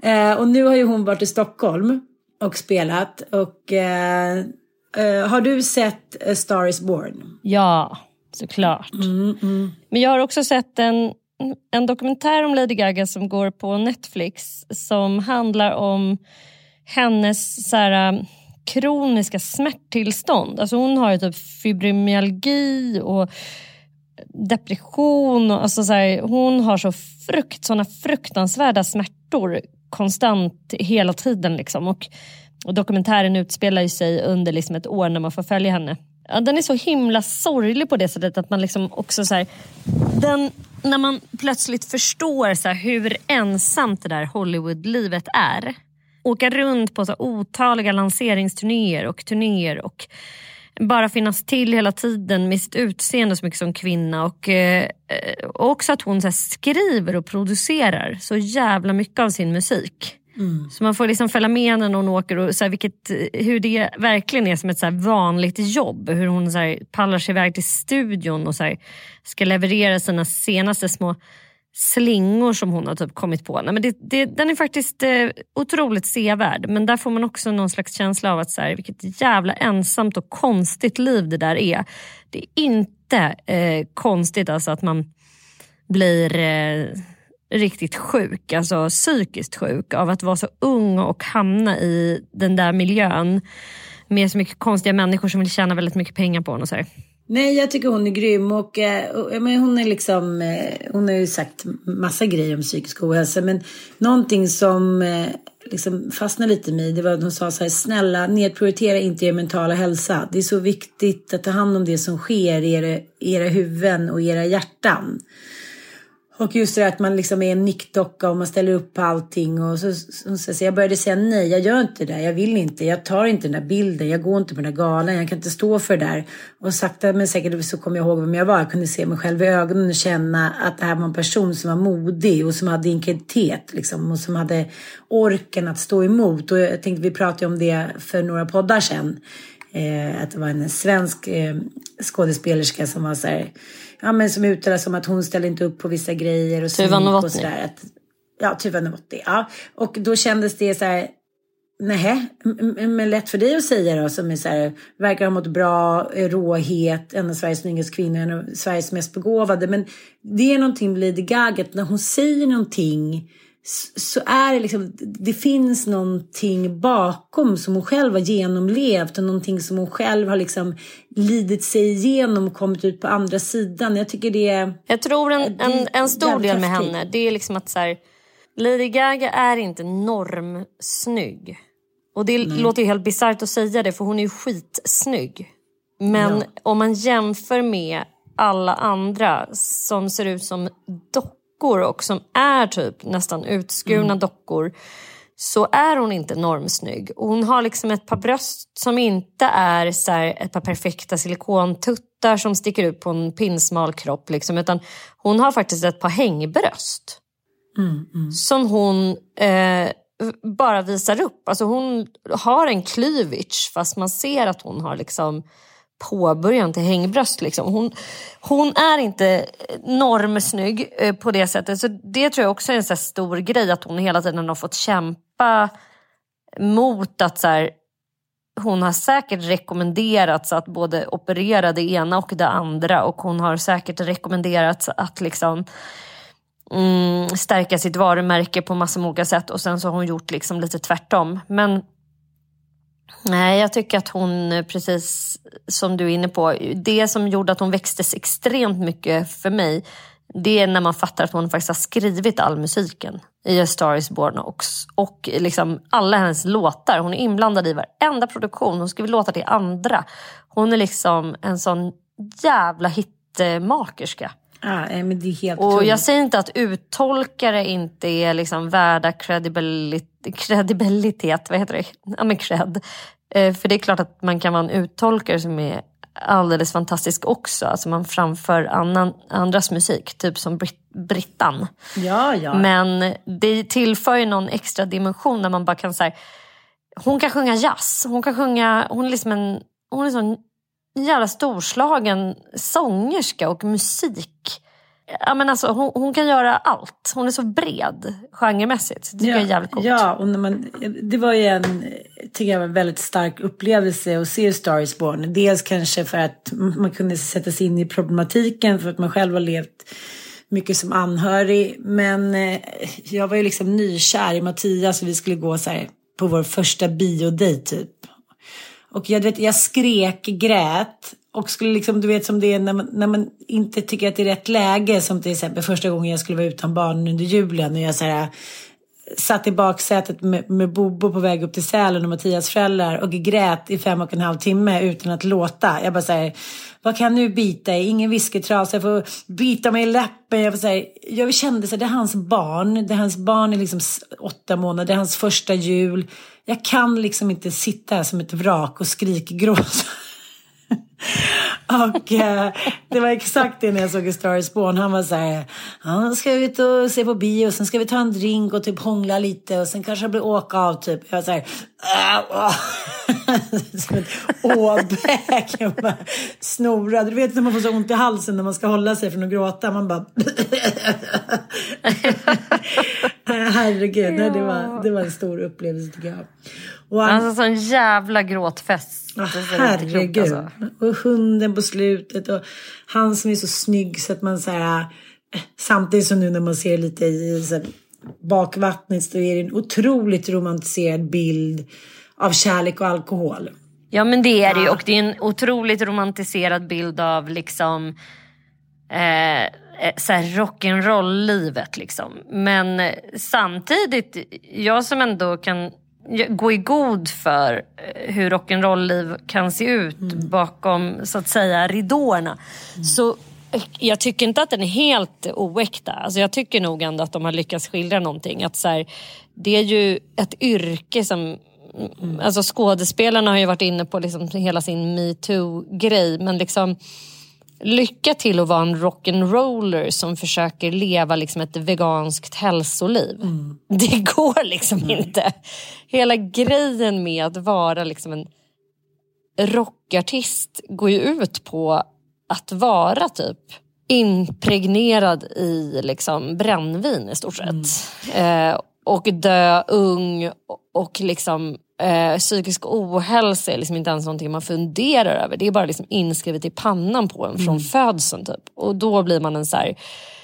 Eh, och nu har ju hon varit i Stockholm och spelat. Och eh, eh, har du sett A Star is Born? Ja, såklart. Men jag har också sett en, en dokumentär om Lady Gaga som går på Netflix som handlar om hennes så här, kroniska smärttillstånd. Alltså hon har ju typ fibromyalgi och depression. Och, alltså så här, hon har så frukt, såna fruktansvärda smärtor konstant hela tiden. Liksom. Och, och dokumentären utspelar ju sig under liksom ett år när man får följa henne. Ja, den är så himla sorglig på det sättet att man liksom också så här, den, när man plötsligt förstår så här, hur ensamt det där Hollywoodlivet är. Åka runt på så otaliga lanseringsturnéer och turnéer och bara finnas till hela tiden med sitt utseende så mycket som kvinna. Och, eh, också att hon så skriver och producerar så jävla mycket av sin musik. Så man får liksom följa med när hon åker och så här, vilket, hur det verkligen är som ett så vanligt jobb. Hur hon så här, pallar sig iväg till studion och så här, ska leverera sina senaste små slingor som hon har typ kommit på. Nej, men det, det, den är faktiskt eh, otroligt sevärd men där får man också någon slags känsla av att så här, vilket jävla ensamt och konstigt liv det där är. Det är inte eh, konstigt alltså att man blir eh, riktigt sjuk, alltså psykiskt sjuk av att vara så ung och hamna i den där miljön med så mycket konstiga människor som vill tjäna väldigt mycket pengar på en och så här. Nej, jag tycker hon är grym och, eh, och men hon är liksom, eh, hon har ju sagt massa grejer om psykisk ohälsa men någonting som eh, liksom fastnade lite i mig det var att hon sa så här, snälla nedprioritera inte er mentala hälsa. Det är så viktigt att ta hand om det som sker i era, era huvuden och era hjärtan. Och just det där att man liksom är en nickdocka och man ställer upp på allting. Och så, så, så, så jag började säga nej, jag gör inte det, jag vill inte, jag tar inte den där bilden, jag går inte på den där galan, jag kan inte stå för det där. Och sakta men säkert så kom jag ihåg vem jag var. Jag kunde se mig själv i ögonen och känna att det här var en person som var modig och som hade integritet liksom, och som hade orken att stå emot. Och jag tänkte, vi pratade om det för några poddar sedan. Eh, att det var en svensk eh, skådespelerska som var så här, ja men som uttalade som att hon ställde inte upp på vissa grejer och Tuva Novotny. och sådär. Att, ja, Tuva Novotny. Ja. Och då kändes det så här, nej, men lätt för dig att säga då som är så här, verkar ha mått bra, är råhet, en av Sveriges snyggaste kvinnor, en av Sveriges mest begåvade. Men det är någonting med Lady Gaga, att när hon säger någonting så- är det liksom, det finns någonting bakom som hon själv har genomlevt och någonting som hon själv har liksom lidit sig igenom och kommit ut på andra sidan. Jag tycker det är... Jag tror en, en, en stor del med henne det är liksom att så här, Lady Gaga är inte normsnygg. Och det låter ju helt bisarrt att säga det för hon är ju skitsnygg. Men Ja. om man jämför med alla andra som ser ut som dockor och som är typ nästan utskurna Mm. dockor så är hon inte normsnygg. Och hon har liksom ett par bröst som inte är så här ett par perfekta silikontuttar som sticker ut på en pinsmal kropp. Liksom, utan hon har faktiskt ett par hängbröst. Som hon eh, bara visar upp. Alltså hon har en cleavage fast man ser att hon har liksom påbörjan till hängbröst. Liksom. Hon, hon är inte normsnygg eh, på det sättet. Så det tror jag också är en så stor grej att hon hela tiden har fått kämpa mot att så här, hon har säkert rekommenderats att både operera det ena och det andra och hon har säkert rekommenderats att liksom mm, stärka sitt varumärke på massor med olika sätt och sen så har hon gjort liksom lite tvärtom. Men nej, jag tycker att hon, eh, precis som du är inne på, det som gjorde att hon växtes extremt mycket för mig, det är när man fattar att hon faktiskt har skrivit all musiken i A Star Is Born och, och liksom alla hennes låtar. Hon är inblandad i varenda produktion. Hon skriver låtar till andra. Hon är liksom en sån jävla hitmakerska. Nej, men det är helt Och otroligt. jag säger inte att uttolkare inte är liksom värda kredibilitet, kredibilitet, vad heter det? Ja men cred. Eh, För det är klart att man kan vara en uttolkare som är alldeles fantastisk också. Alltså man framför annan, andras musik, typ som Brit- Brittan. Ja, ja. Men det tillför ju någon extra dimension när man bara kan säga hon kan sjunga jazz, hon kan sjunga, hon är liksom en, hon är en sån jävla storslagen sångerska och musik. Ja, men alltså, hon, hon kan göra allt. Hon är så bred genremässigt. Det tycker jag är jävligt coolt. Ja, och när man, det var ju en, tycker jag en väldigt stark upplevelse att se Star is Born. Dels kanske för att man kunde sätta sig in i problematiken för att man själv har levt mycket som anhörig. Men eh, jag var ju liksom nykär i Mattias och vi skulle gå så här på vår första biodejt typ. Och jag, vet, jag skrek, grät och skulle liksom, du vet som det är när man, när man inte tycker att det är rätt läge. Som till exempel första gången jag skulle vara utan barn under julen och jag så här, satt i baksätet med, med Bobo på väg upp till Sälen och Mattias föräldrar och grät i fem och en halv timme utan att låta. Jag bara säger, vad kan jag nu bita i? Ingen whiskytrasa, jag får bita mig i läppen. Jag, får jag kände så här, det är hans barn, det är hans barn är liksom åtta månader, det är hans första jul. Jag kan liksom inte sitta här som ett vrak och skrikgråta. Och eh, det var exakt det när jag såg i Star is Born. Han var så här, ja, ska ut och se på bio, sen ska vi ta en drink och typ hångla lite och sen kanske det blir åka av typ. Jag var så här, äh, som ett åbäke. Snorade. Du vet när man får så ont i halsen när man ska hålla sig från att gråta. Man bara... Herregud, nej, det, var, det var en stor upplevelse tycker jag. Och han, Alltså sån jävla gråtfest. Inte klokt, herregud. alltså. Och hunden på slutet och han som är så snygg så att man så här, eh, samtidigt som nu när man ser lite i här, bakvattnet så är det en otroligt romantiserad bild av kärlek och alkohol. Ja men det är det ju och det är en otroligt romantiserad bild av liksom eh, eh, så rock'n'roll-livet liksom. Men eh, samtidigt, jag som ändå kan gå i god för eh, hur rock'n'roll-liv kan se ut bakom så att säga ridåerna. Så jag tycker inte att den är helt oäkta. Alltså jag tycker nog ändå att de har lyckats skildra någonting. Att så här, det är ju ett yrke som Mm. Alltså skådespelarna har ju varit inne på liksom hela sin metoo-grej men liksom lycka till att vara en rock'n'roller som försöker leva liksom ett veganskt hälsoliv. Mm. Det går liksom mm. inte. Hela grejen med att vara liksom en rockartist går ju ut på att vara typ impregnerad i liksom brännvin i stort sett. Mm. Eh, och dö ung och liksom eh, psykisk ohälsa är liksom inte ens någonting man funderar över. Det är bara liksom inskrivet i pannan på en från mm. födseln. Typ. Och då blir man en så här,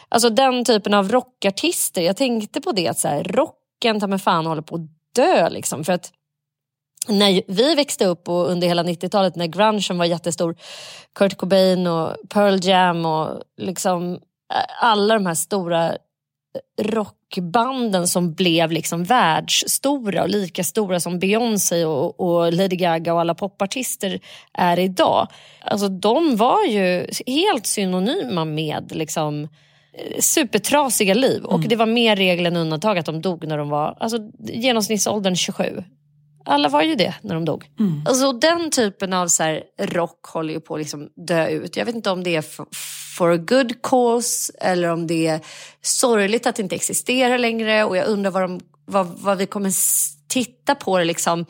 alltså den typen av rockartister. Jag tänkte på det att så här, rocken ta mig fan håller på att dö. Liksom, för att när vi växte upp och under hela 90-talet när grungen var jättestor, Kurt Cobain och Pearl Jam och liksom eh, alla de här stora rockbanden som blev liksom världsstora och lika stora som Beyoncé och, och Lady Gaga och alla popartister är idag. Alltså de var ju helt synonyma med liksom eh, supertrasiga liv och mm. det var mer regel än undantag att de dog när de var alltså, genomsnittsåldern 27. Alla var ju det när de dog. Mm. Alltså, den typen av så här, rock håller ju på att liksom dö ut. Jag vet inte om det är for, for a good cause eller om det är sorgligt att det inte existerar längre. Och jag undrar vad, de, vad, vad vi kommer titta på det liksom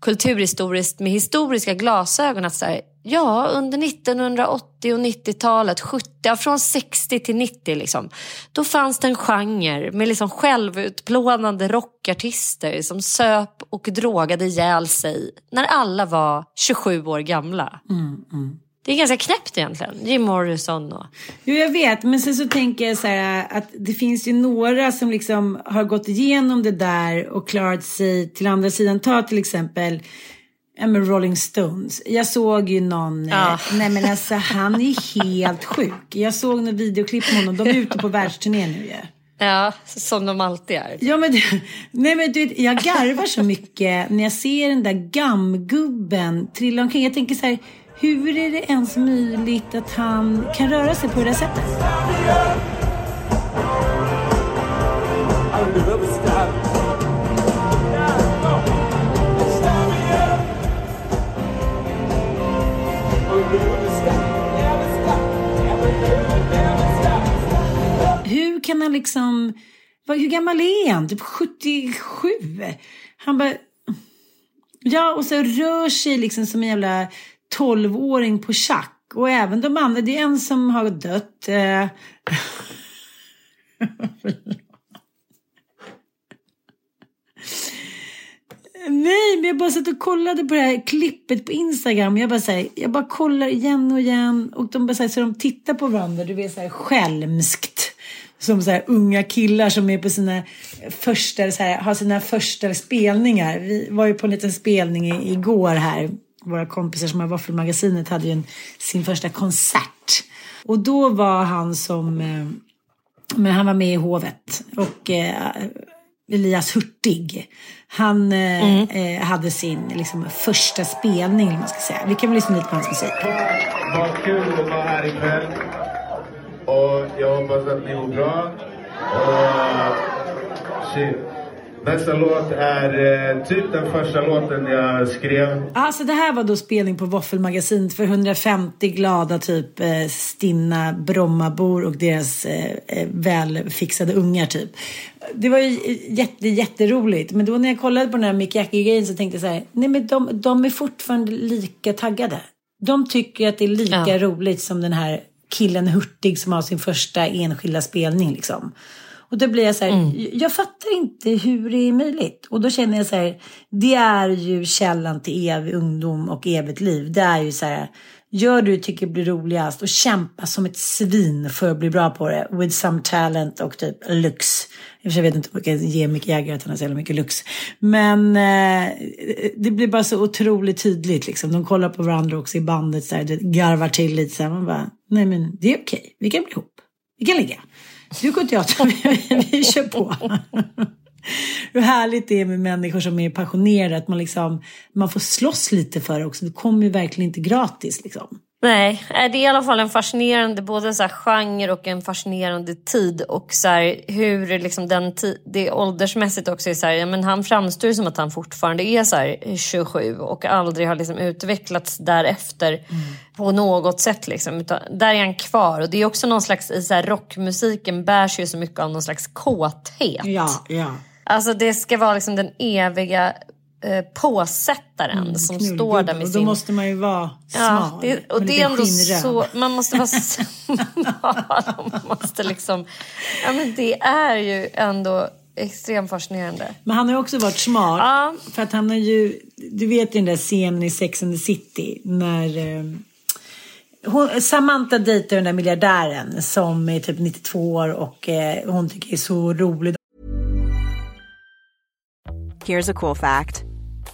kulturhistoriskt med historiska glasögon. Att så här, ja, under 1980 och 90-talet, 70, ja, från 60 till 90 liksom, då fanns det en genre med liksom självutplånande rockartister som söp och drogade ihjäl sig när alla var 27 år gamla. Mm, mm. Det är ganska knäppt egentligen. Jim Morrison och... Jo, jag vet. Men sen så tänker jag så här att det finns ju några som liksom har gått igenom det där och klarat sig till andra sidan. Ta till exempel men Rolling Stones. Jag såg ju någon, ja. eh, nej men alltså han är helt sjuk. Jag såg några videoklipp med honom. De är ute på världsturné nu ju. Ja, som de alltid är. Ja, men, nej, men du vet, jag garvar så mycket när jag ser den där gammgubben trilla omkring. Jag tänker så här, hur är det ens möjligt att han kan röra sig på det där sättet? Hur kan han liksom... Hur gammal är han? Typ 77? Han bara... Ja, och så rör sig liksom som en jävla tolvåring på schack. Och även de andra, det är en som har dött. Eh. Nej, men jag bara satt och kollade på det här klippet på Instagram. Jag bara, här, jag bara kollar igen och igen. Och de bara så, här, så de tittar på varandra, du vet så här skälmskt. Som så här, unga killar som är på sina första, så här, har sina första spelningar. Vi var ju på en liten spelning igår här våra kompisar som har Våffelmagasinet hade ju en, sin första konsert. Och då var han som, eh, men han var med i hovet och eh, Elias Hurtig. Han eh, mm. eh, hade sin liksom, första spelning, man ska säga. Vi kan väl lyssna lite på hans musik. Vad kul att vara här ikväll. Och jag hoppas att ni mår bra. Och, shit. Nästa låt är eh, typ den första låten jag skrev. Alltså det här var då spelning på Våffelmagasinet för 150 glada typ eh, stinna Brommabor och deras eh, eh, välfixade ungar typ. Det var ju jätte, jätteroligt. Men då när jag kollade på den här Mick Jackie-grejen så tänkte jag så här, nej men de, de är fortfarande lika taggade. De tycker att det är lika ja. roligt som den här killen Hurtig som har sin första enskilda spelning liksom. Och då blir jag så här, mm. jag fattar inte hur det är möjligt. Och då känner jag så här, det är ju källan till evig ungdom och evigt liv. Det är ju så här, gör du tycker blir roligast och kämpa som ett svin för att bli bra på det. With some talent och typ lux. Jag vet inte om jag kan ge Mick Jagger att han har så jävla mycket lux. Men eh, det blir bara så otroligt tydligt liksom. De kollar på varandra också i bandet så här, det garvar till lite så här. Man bara, nej men det är okej, vi kan bli ihop. Vi kan ligga. Du går teater, vi, vi kör på. Hur härligt det är med människor som är passionerade, att man, liksom, man får slåss lite för det också. Det kommer ju verkligen inte gratis. Liksom. Nej, eh, det är i alla fall en fascinerande både så här genre och en fascinerande tid. Och så här, hur liksom den det åldersmässigt också är så här, ja, men han framstår som att han fortfarande är så här 27 och aldrig har liksom utvecklats därefter mm. på något sätt. Liksom. Utan där är han kvar. Och det är också någon slags, i så här, rockmusiken bärs ju så mycket av någon slags kåthet. Ja, ja. Alltså det ska vara liksom den eviga eh, påsättaren mm, som står där med och sin... Då måste man ju vara smal. Ja, det, och det är ändå så... Man måste vara smal. man måste liksom... Ja, men det är ju ändå extremt fascinerande. Men han har ju också varit smart. Ja. För att han har ju... Du vet den där scenen i Sex and the City när... Eh, hon, Samantha dejtar den där miljardären som är typ 92 år och eh, hon tycker är så roligt. Here's a cool fact.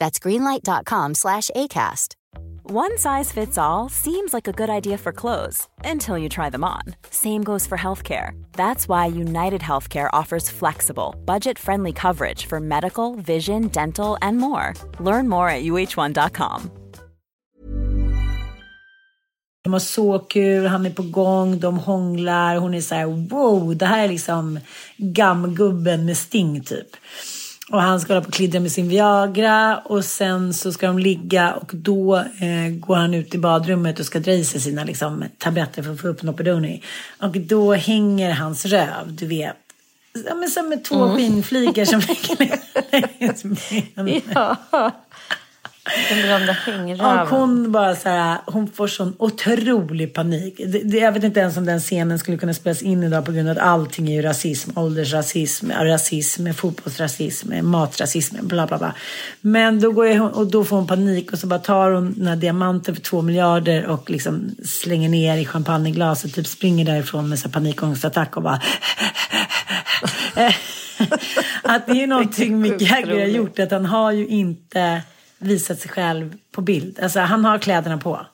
That's greenlight.com slash ACAST. One size fits all seems like a good idea for clothes until you try them on. Same goes for healthcare. That's why United Healthcare offers flexible, budget friendly coverage for medical, vision, dental, and more. Learn more at uh1.com. De har så kul, han är på gång, de hånglar, hon är så här wow, det här är liksom gammgubben med sting typ. Och han ska hålla på och klidra med sin Viagra och sen så ska de ligga och då eh, går han ut i badrummet och ska dra i sig sina liksom, tabletter för att få upp Nopedoni. Och då hänger hans röv, du vet. Ja, men som med två mm. skinnflikar som ligger Ja. Den berömda hängröven. Och hon bara så här, hon får sån otrolig panik. Det, det, jag vet inte ens om den scenen skulle kunna spelas in idag på grund av att allting är ju rasism. Åldersrasism, rasism, fotbollsrasism, matrasism, bla bla bla. Men då, går hon, och då får hon panik och så bara tar hon den här diamanten för två miljarder och liksom slänger ner i champagneglaset. Typ springer därifrån med så panikångestattack och bara att det är någonting Mick Jagger har gjort. Att han har ju inte visat sig själv på bild. Alltså han har kläderna på.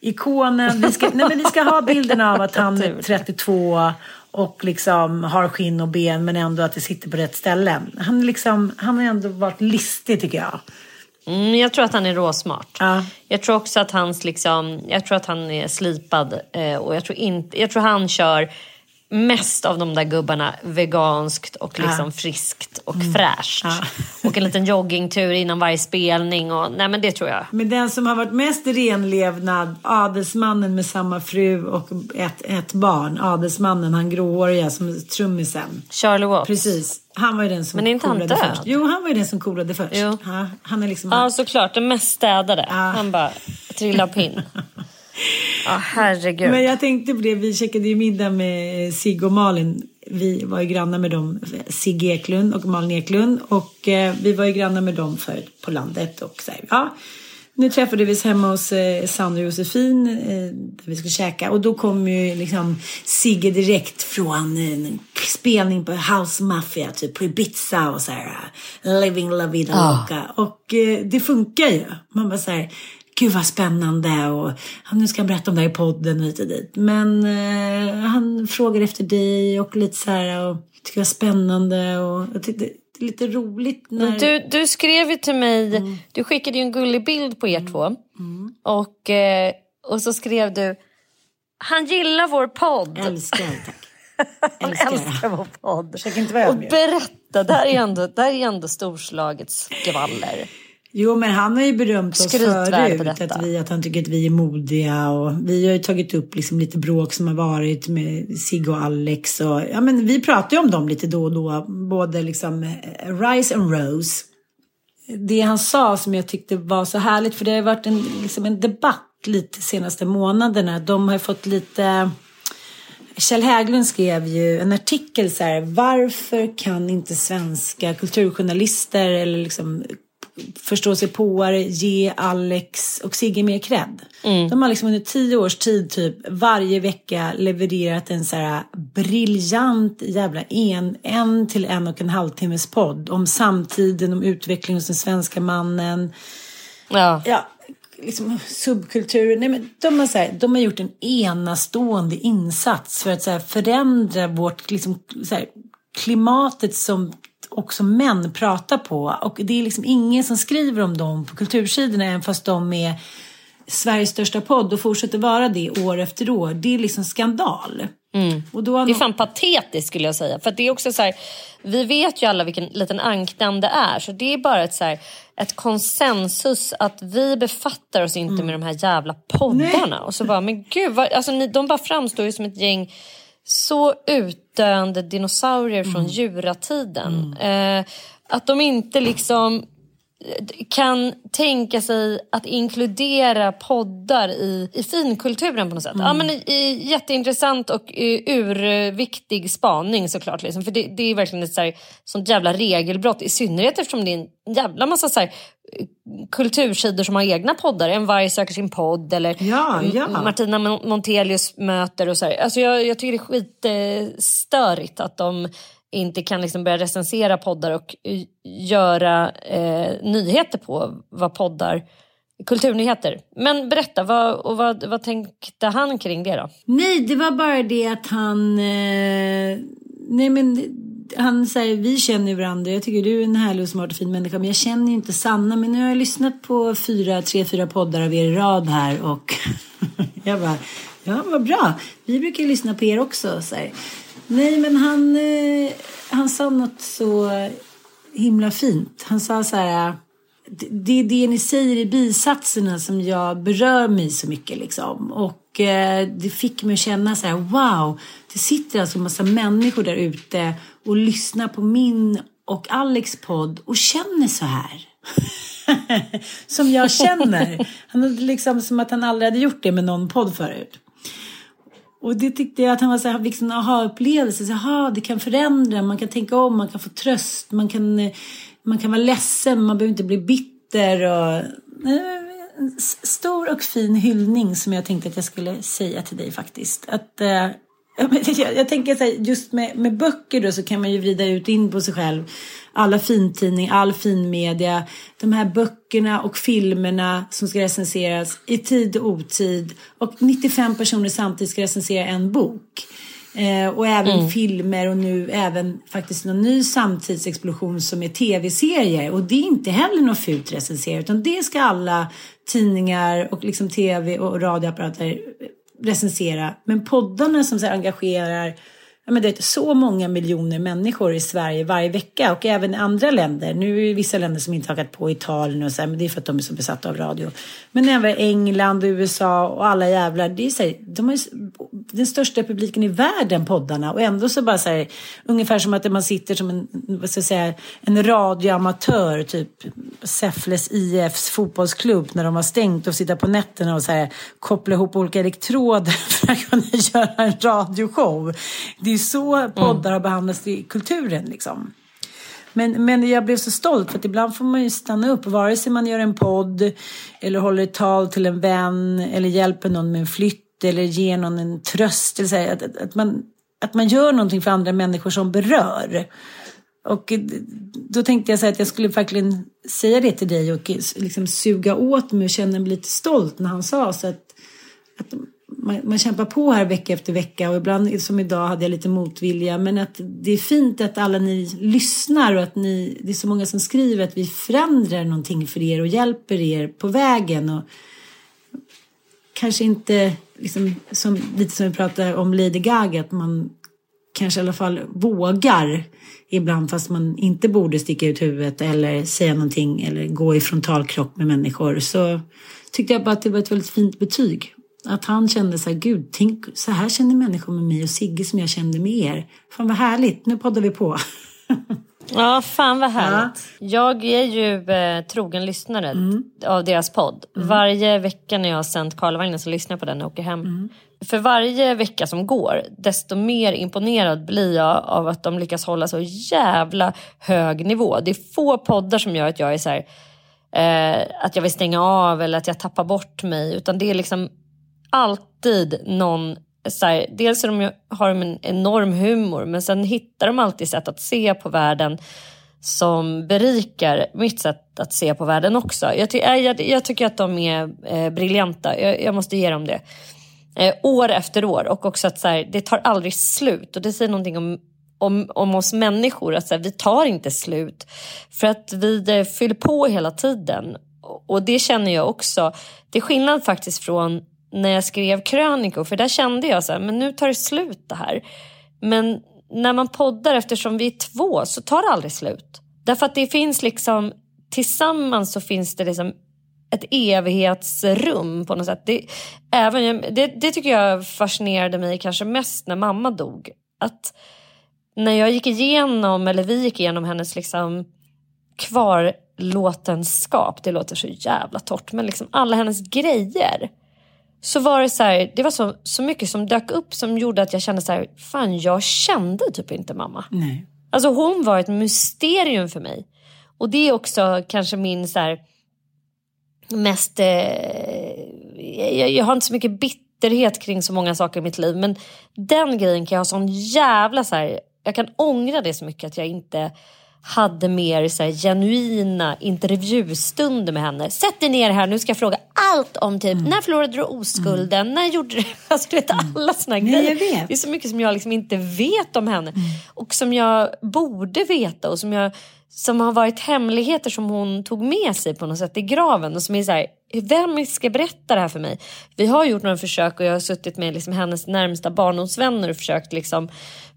Ikonen, vi ska, nej men vi ska ha bilden av att han är 32 och liksom har skinn och ben men ändå att det sitter på rätt ställen. Han, liksom, han har ändå varit listig tycker jag. Mm, jag tror att han är råsmart. Ja. Jag tror också att hans liksom, jag tror att han är slipad eh, och jag tror, inte, jag tror han kör mest av de där gubbarna veganskt och liksom ja. friskt och mm. fräscht. Ja. Och en liten joggingtur innan varje spelning. Och, nej men det tror jag. Men den som har varit mest renlevnad, adelsmannen med samma fru och ett, ett barn. Adelsmannen, han gråhåriga som trummisen. Charlie Watts. Precis. Han var ju den som Men är inte han död? först. Jo, han var ju den som coolade först. Jo. Ja, han är liksom... Ja, såklart. Den mest städade. Ja. Han bara trillade pinn. Ja, herregud. Men jag tänkte på det, vi käkade ju middag med Sigge och Malin. Vi var ju grannar med dem, Sigge Eklund och Malin Eklund. Och eh, vi var ju grannar med dem förut på landet. Och så här, ja, nu träffade vi hemma hos eh, Sandra och Josefin eh, där vi skulle käka. Och då kom ju liksom Sigge direkt från eh, en spelning på House Mafia, typ på Ibiza och så här. Living La Vida ah. Loca. Och eh, det funkar ju. Man bara så här gud vad spännande och "Ja, nu ska han berätta om det här i podden och hit och dit. Men eh, han frågar efter dig och lite så här och tycker det var spännande och jag tyckte det är lite roligt när... Du, du skrev ju till mig, Mm. du skickade ju en gullig bild på er två. Och, eh, och så skrev du, han gillar vår podd. Älskar, tack. Han älskar. älskar vår podd. Försök inte vara Och berätta, det här är ändå, det här är ändå storslaget skvaller. Jo, men han har ju berömt oss förut. Att, vi, att han tycker att vi är modiga. Och vi har ju tagit upp liksom lite bråk som har varit med Sigge och Alex. Och, ja, men vi pratar ju om dem lite då och då. Både liksom eh, Rise and Rose. Det han sa som jag tyckte var så härligt. För det har varit en, liksom en debatt lite senaste månaderna. De har fått lite... Kjell Hägglund skrev ju en artikel så här. Varför kan inte svenska kulturjournalister eller liksom förståsigpåare ge Alex och Sigge mer cred? De har liksom under tio års tid typ varje vecka levererat en så här briljant jävla en, en till en och en halv timmes podd om samtiden, om utvecklingen hos den svenska mannen Ja. ja, liksom subkultur. Nej, men de, har så här, de har gjort en enastående insats för att så här, förändra vårt liksom, så här, klimatet som också män pratar på. Och det är liksom ingen som skriver om dem på kultursidorna även fast de är Sveriges största podd och fortsätter vara det år efter år. Det är liksom skandal. Har Det är fan patetiskt skulle jag säga. För det är också så här, vi vet ju alla vilken liten ankdamm det är. Så det är bara ett, så här, ett konsensus att vi befattar oss inte med de här jävla poddarna. Och så bara, men gud, vad, alltså, ni, de bara framstår ju som ett gäng så utdöende dinosaurier från djuratiden. Eh, att de inte liksom kan tänka sig att inkludera poddar i, i finkulturen på något sätt. Ja, men i, i, jätteintressant och eh, urviktig spaning såklart. Liksom. För det, det är verkligen ett så här, sånt jävla regelbrott. I synnerhet eftersom det är en jävla massa så här, eh, kultursidor som har egna poddar. En varg söker sin podd eller Ja, ja. Martina Mon- Montelius möter och så här. Alltså jag, jag tycker det är skitstörigt att de inte kan liksom börja recensera poddar och göra eh, nyheter på vad poddar, kulturnyheter. Men berätta, vad, och vad, vad tänkte han kring det då? Nej, det var bara det att han... Eh, nej, men han säger vi känner ju varandra. Jag tycker du är en härlig och smart och fin människa. Men jag känner ju inte Sanna. Men nu har jag lyssnat på fyra, tre, fyra poddar av er i rad här. Och jag bara, ja vad bra. Vi brukar ju lyssna på er också. Så här. Nej, men han, eh, han sa något så himla fint. Han sa så här. Det det är det ni säger i bisatserna som jag berör mig så mycket liksom. Och eh, det fick mig att känna så här, wow, det sitter alltså en massa människor där ute och lyssnar på min och Alex podd och känner så här. som jag känner. Han hade liksom som att han aldrig hade gjort det med någon podd förut. Och det tyckte jag att han var så här, fick en aha-upplevelse. Så, det kan förändra, man kan tänka om, man kan få tröst, man kan, eh, man kan vara ledsen, man behöver inte bli bitter. Och, eh, en stor och fin hyllning som jag tänkte att jag skulle säga till dig faktiskt. Att, eh, jag, jag tänker så här, just med, med böcker då så kan man ju vrida ut in på sig själv. Alla fintidning, all finmedia, de här böckerna och filmerna som ska recenseras i tid och otid. Och 95 personer samtidigt ska recensera en bok. Eh, och även filmer och nu även faktiskt någon ny samtidsexplosion som är tv-serier. Och det är inte heller något fult recensera utan det ska alla tidningar och liksom tv och radioapparater recensera. Men poddarna som så här engagerar ja, men det är så många miljoner människor i Sverige varje vecka och även i andra länder. Nu är det vissa länder som inte hakat på Italien och så här, men det är för att de är så besatta av radio. Men även England USA och alla jävlar. Det är så här, de har ju den största publiken i världen, poddarna. Och ändå så bara så här, ungefär som att man sitter som en, vad ska jag säga, en radioamatör, typ Säffles IFs fotbollsklubb när de har stängt och sitter på nätterna och så här, koppla ihop olika elektroder för att kunna göra en radioshow. Det är så poddar har behandlats i kulturen liksom. Men, men jag blev så stolt för att ibland får man ju stanna upp. Vare sig man gör en podd eller håller ett tal till en vän eller hjälper någon med en flytt eller ger någon en tröst. Eller så här, att, att, att, man, att man gör någonting för andra människor som berör. Och då tänkte jag så att jag skulle verkligen säga det till dig och liksom suga åt mig och känna mig lite stolt när han sa så att, att man, man kämpar på här vecka efter vecka och ibland som idag hade jag lite motvilja. Men att det är fint att alla ni lyssnar och att ni, det är så många som skriver att vi förändrar någonting för er och hjälper er på vägen. Och kanske inte liksom, som, lite som vi pratade om Lady Gaga att man kanske i alla fall vågar ibland fast man inte borde sticka ut huvudet eller säga någonting eller gå i frontalkrock med människor. Så tyckte jag bara att det var ett väldigt fint betyg. Att han kände så här, gud, tänk, så här känner människor med mig och Sigge som jag kände med er. Fan vad härligt, nu poddar vi på. Ja, fan vad härligt. Ja. Jag är ju eh, trogen lyssnare mm. av deras podd. Mm. Varje vecka när jag har sänt Karlavagnen så lyssnar jag på den och åker hem. Mm. För varje vecka som går, desto mer imponerad blir jag av att de lyckas hålla så jävla hög nivå. Det är få poddar som gör att jag är så här, eh, att jag vill stänga av eller att jag tappar bort mig. Utan det är liksom alltid någon så här, dels de, har de en enorm humor men sen hittar de alltid sätt att se på världen som berikar mitt sätt att se på världen också. Jag, ty äh, jag, jag tycker att de är eh, briljanta, jag, jag, måste ge dem det. Eh, år efter år och också att så här, det tar aldrig slut och det säger någonting om om, om oss människor, att så här, vi tar inte slut för att vi eh, fyller på hela tiden. Och det känner jag också. Det är skillnad faktiskt från när jag skrev krönikor, för där kände jag så här, men nu tar det slut det här. Men när man poddar, eftersom vi är två, så tar det aldrig slut. Därför att det finns liksom, tillsammans så finns det liksom ett evighetsrum på något sätt. Det, även, det, det tycker jag fascinerade mig kanske mest när mamma dog. Att när jag gick igenom, eller vi gick igenom hennes liksom kvarlåtenskap, det låter så jävla torrt, men liksom alla hennes grejer så var det så här, det var så, så mycket som dök upp som gjorde att jag kände så här, fan jag kände typ inte mamma. Nej. Alltså hon var ett mysterium för mig. Och det är också kanske min så här, mest, eh, jag, jag, har inte så mycket bitterhet kring så många saker i mitt liv men den grejen kan jag ha sån jävla så här, jag kan ångra det så mycket att jag inte hade mer så här, genuina intervjustunder med henne. Sätt dig ner här, nu ska jag fråga allt om typ mm. när förlorade du oskulden, mm. när gjorde du... Alltså du vet mm. alla såna grejer. Nej, det är så mycket som jag liksom inte vet om henne mm. och som jag borde veta och som, jag, som har varit hemligheter som hon tog med sig på något sätt i graven och som är så här, vem ska berätta det här för mig? Vi har gjort några försök och jag har suttit med liksom hennes närmsta barndomsvänner och försökt liksom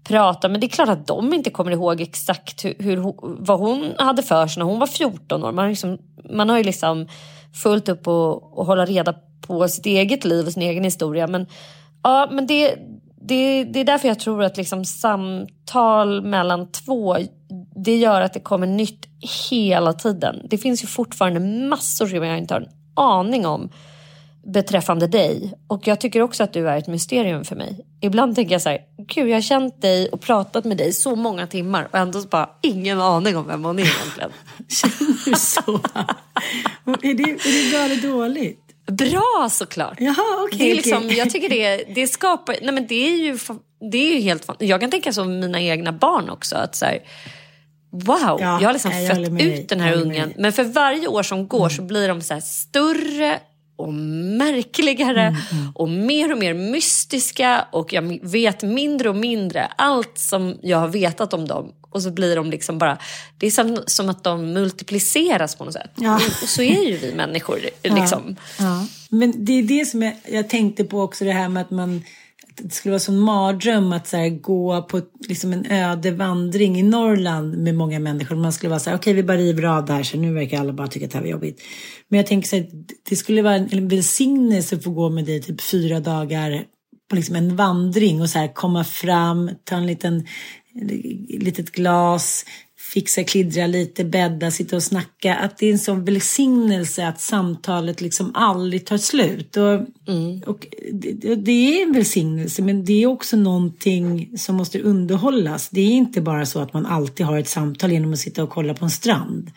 prata. Men det är klart att de inte kommer ihåg exakt hur, hur vad hon hade för sig när hon var 14 år. Man, liksom, man har ju liksom fullt upp och, och hålla reda på sitt eget liv och sin egen historia. Men, ja, men det, det, det är därför jag tror att liksom samtal mellan två det gör att det kommer nytt hela tiden. Det finns ju fortfarande massor som jag inte har en aning om beträffande dig. Och jag tycker också att du är ett mysterium för mig. Ibland tänker jag så här, gud jag har känt dig och pratat med dig så många timmar och ändå bara ingen aning om vem hon är egentligen. Känner du så? är, det, är det bra eller dåligt? Bra såklart. Jaha, okay, det är liksom, okay. Jag tycker det, det skapar, nej men det är ju, det är ju helt, jag kan tänka som mina egna barn också. att så här, Wow, ja, jag har liksom jag fött ut den här ungen. Men för varje år som går mm. så blir de så större och märkligare mm, mm. och mer och mer mystiska och jag vet mindre och mindre allt som jag har vetat om dem. Och så blir de liksom bara, det är som, som att de multipliceras på något sätt. Ja. Och så är ju vi människor. Liksom. Ja. Men det är det som jag, jag tänkte på också, det här med att man det skulle vara en mardröm att så här, gå på liksom en öde vandring i Norrland med många människor. Man skulle vara så här, okej okay, vi bara river av det här så nu verkar alla bara tycka att det här var jobbigt. Men jag tänker så här, det skulle vara en välsignelse att få gå med dig typ fyra dagar på liksom en vandring och så här komma fram, ta en liten litet glas, fixa, klidra lite, bädda, sitta och snacka. Att det är en sån välsignelse att samtalet liksom aldrig tar slut. Och, mm. och det, det, är en välsignelse men det är också någonting som måste underhållas. Det är inte bara så att man alltid har ett samtal genom att sitta och kolla på en strand.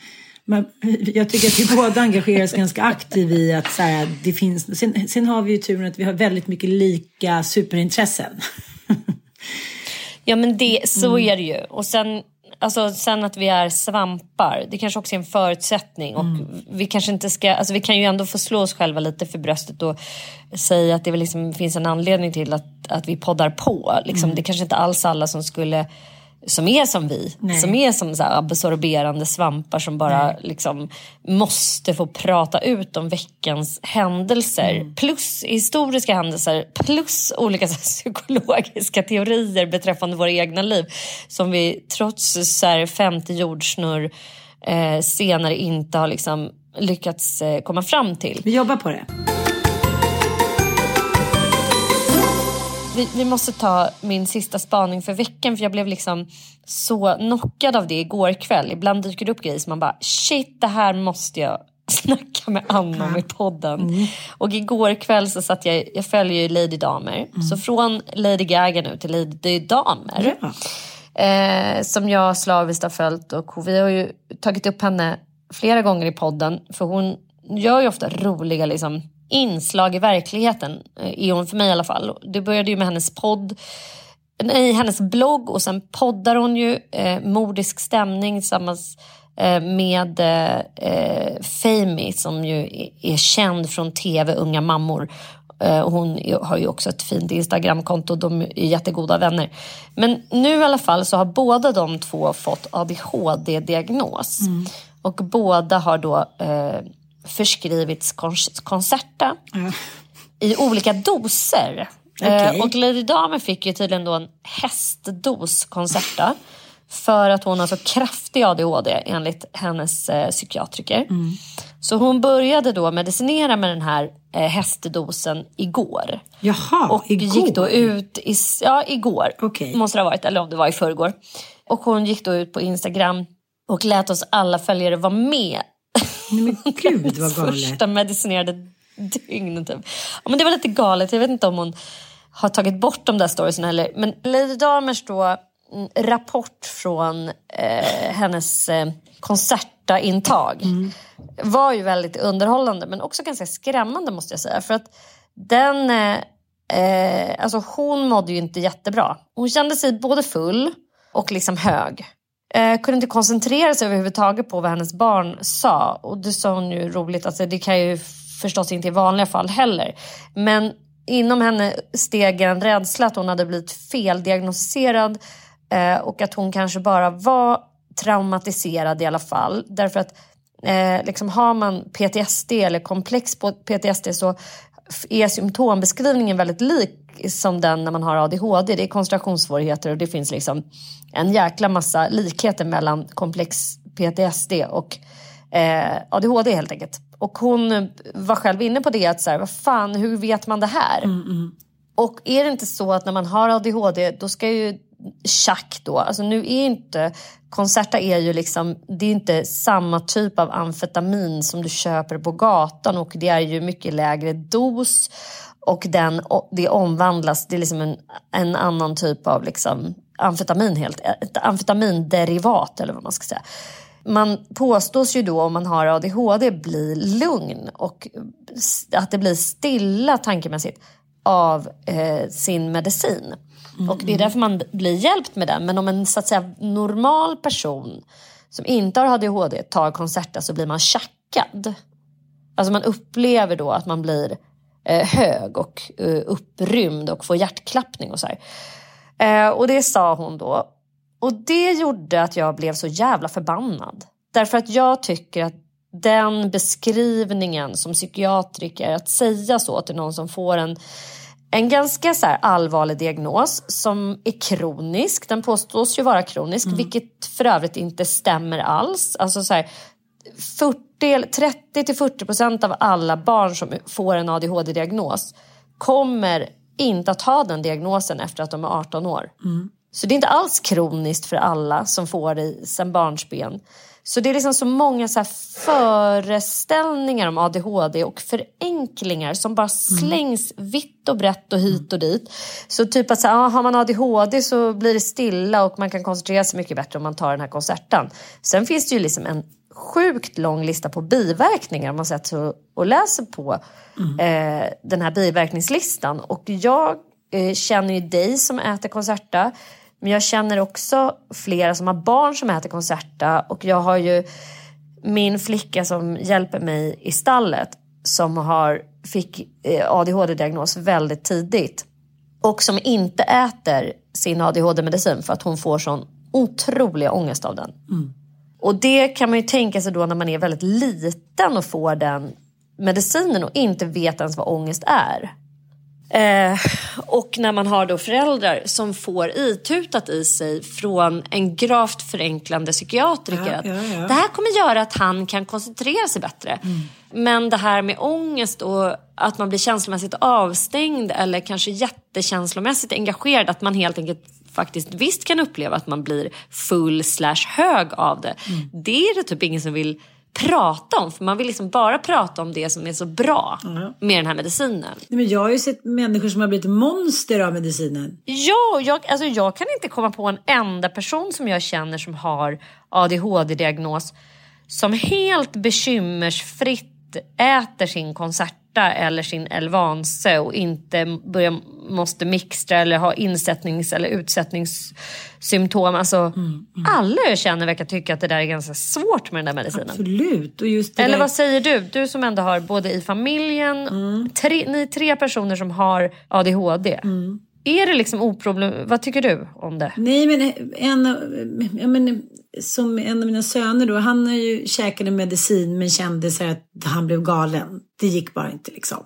Men jag tycker att vi båda engagerar oss ganska aktivt i att så här, det finns. Sen, sen har vi ju turen att vi har väldigt mycket lika superintressen. Ja men det, så mm. är det ju. Och sen alltså sen att vi är svampar, det kanske också är en förutsättning. Och vi kanske inte ska, alltså vi kan ju ändå få slå oss själva lite för bröstet och säga att det väl liksom finns en anledning till att, att vi poddar på. Liksom, Det kanske inte alls alla som skulle som är som vi, Nej. som är som så absorberande svampar som bara liksom måste få prata ut om veckans händelser. Plus historiska händelser, plus olika så psykologiska teorier beträffande våra egna liv. Som vi trots så här, femte jordsnurr eh, senare inte har liksom lyckats eh, komma fram till. Vi jobbar på det. Vi, vi måste ta min sista spaning för veckan för jag blev liksom så knockad av det igår kväll. Ibland dyker det upp grejer som man bara shit det här måste jag snacka med Anna om i podden. Och igår kväll så satt jag, jag följer ju Lady Damer. Så från Lady Gaga nu till Lady Damer. Ja. Eh, som jag slaviskt har följt och vi har ju tagit upp henne flera gånger i podden. För hon gör ju ofta roliga liksom, inslag i verkligheten. eh, Är hon för mig i alla fall. Det började ju med hennes podd. Nej, hennes blogg och sen poddar hon ju eh, Mordisk stämning tillsammans eh, med eh, eh, Fami som ju är, är känd från tv, Unga mammor. Eh, hon har ju också ett fint Instagramkonto, de är jättegoda vänner. Men nu i alla fall så har båda de två fått ADHD-diagnos. Och båda har då eh, förskrivits Concerta i olika doser. Eh, och Lady Damer fick ju tydligen då en hästdos Concerta. För att hon har så kraftig ADHD enligt hennes eh, psykiatriker. Så hon började då medicinera med den här eh, hästdosen igår. Jaha, Och igår? gick då ut, i, ja igår Okej. måste det ha varit, eller om det var i förrgår. Och hon gick då ut på Instagram och lät oss alla följare vara med. Nej, men gud vad galet. Första medicinerade dygn typ. Ja, men det var lite galet, jag vet inte om hon har tagit bort de där storiesen heller. Men Lady Damers då mm, rapport från eh, hennes eh, konsertaintag var ju väldigt underhållande men också ganska skrämmande måste jag säga. För att den, eh, eh, alltså hon mådde ju inte jättebra. Hon kände sig både full och liksom hög. Eh, kunde inte koncentrera sig överhuvudtaget på vad hennes barn sa. Och det sa hon ju roligt, alltså det kan ju förstås inte i vanliga fall heller. Men inom henne steg en rädsla att hon hade blivit feldiagnostiserad eh, och att hon kanske bara var traumatiserad i alla fall. Därför att eh, liksom har man PTSD eller komplex på PTSD så är symptombeskrivningen väldigt lik som den när man har ADHD. Det är koncentrationssvårigheter och det finns liksom en jäkla massa likheter mellan komplex PTSD och eh, ADHD helt enkelt. Och hon var själv inne på det att så här, vad fan, hur vet man det här? Och är det inte så att när man har ADHD då ska ju tjack då, alltså nu är inte Concerta är ju liksom, det är inte samma typ av amfetamin som du köper på gatan och det är ju mycket lägre dos och den, det omvandlas, det är liksom en, en annan typ av liksom amfetamin helt, ett amfetaminderivat eller vad man ska säga. Man påstås ju då om man har ADHD bli lugn och att det blir stilla tankemässigt av eh, sin medicin. Och det är därför man blir hjälpt med den. Men om en så att säga, normal person som inte har ADHD tar Concerta så blir man tjackad. Alltså man upplever då att man blir eh, hög och eh, upprymd och får hjärtklappning och så här. Eh, och det sa hon då. Och det gjorde att jag blev så jävla förbannad. Därför att jag tycker att den beskrivningen som psykiatriker, att säga så till någon som får en, en ganska så allvarlig diagnos som är kronisk, den påstås ju vara kronisk, vilket för övrigt inte stämmer alls. Alltså så här, 30-40 procent av alla barn som får en ADHD-diagnos kommer inte att ha den diagnosen efter att de är 18 år. Så det är inte alls kroniskt för alla som får det sen barnsben. Så det är liksom så många så föreställningar om ADHD och förenklingar som bara slängs vitt och brett och hit och dit. Så typ att så ah, har man ADHD så blir det stilla och man kan koncentrera sig mycket bättre om man tar den här konserten. Sen finns det ju liksom en sjukt lång lista på biverkningar om man sätter och läser på eh, den här biverkningslistan. Och jag eh, känner ju dig som äter Concerta. Men jag känner också flera som har barn som äter Concerta och jag har ju min flicka som hjälper mig i stallet som har, fick eh, ADHD-diagnos väldigt tidigt och som inte äter sin ADHD-medicin för att hon får sån otrolig ångest av den. Och det kan man ju tänka sig då när man är väldigt liten och får den medicinen och inte vet ens vad ångest är. Eh, och när man har då föräldrar som får itutat i sig från en gravt förenklande psykiatriker att ja, ja. det här kommer göra att han kan koncentrera sig bättre. Men det här med ångest och att man blir känslomässigt avstängd eller kanske jättekänslomässigt engagerad, att man helt enkelt faktiskt visst kan uppleva att man blir full slash hög av det. Det är det typ ingen som vill prata om för man vill liksom bara prata om det som är så bra med den här medicinen. Nej, men jag har ju sett människor som har blivit monster av medicinen. Ja, jag, alltså jag kan inte komma på en enda person som jag känner som har ADHD-diagnos som helt bekymmersfritt äter sin Concerta eller sin Elvanse och inte börjar, måste mixtra eller ha insättnings eller utsättningssymptom. Alltså, Alla jag känner verkar tycka att det där är ganska svårt med den där medicinen. Absolut. Och just Eller där... vad säger du? Du som ändå har både i familjen, tre, ni är tre personer som har ADHD. Är det liksom oproblem... Vad tycker du om det? Nej, men en, av- ja, men, som en av mina söner då, han har ju käkade medicin men kände så att han blev galen. Det gick bara inte liksom.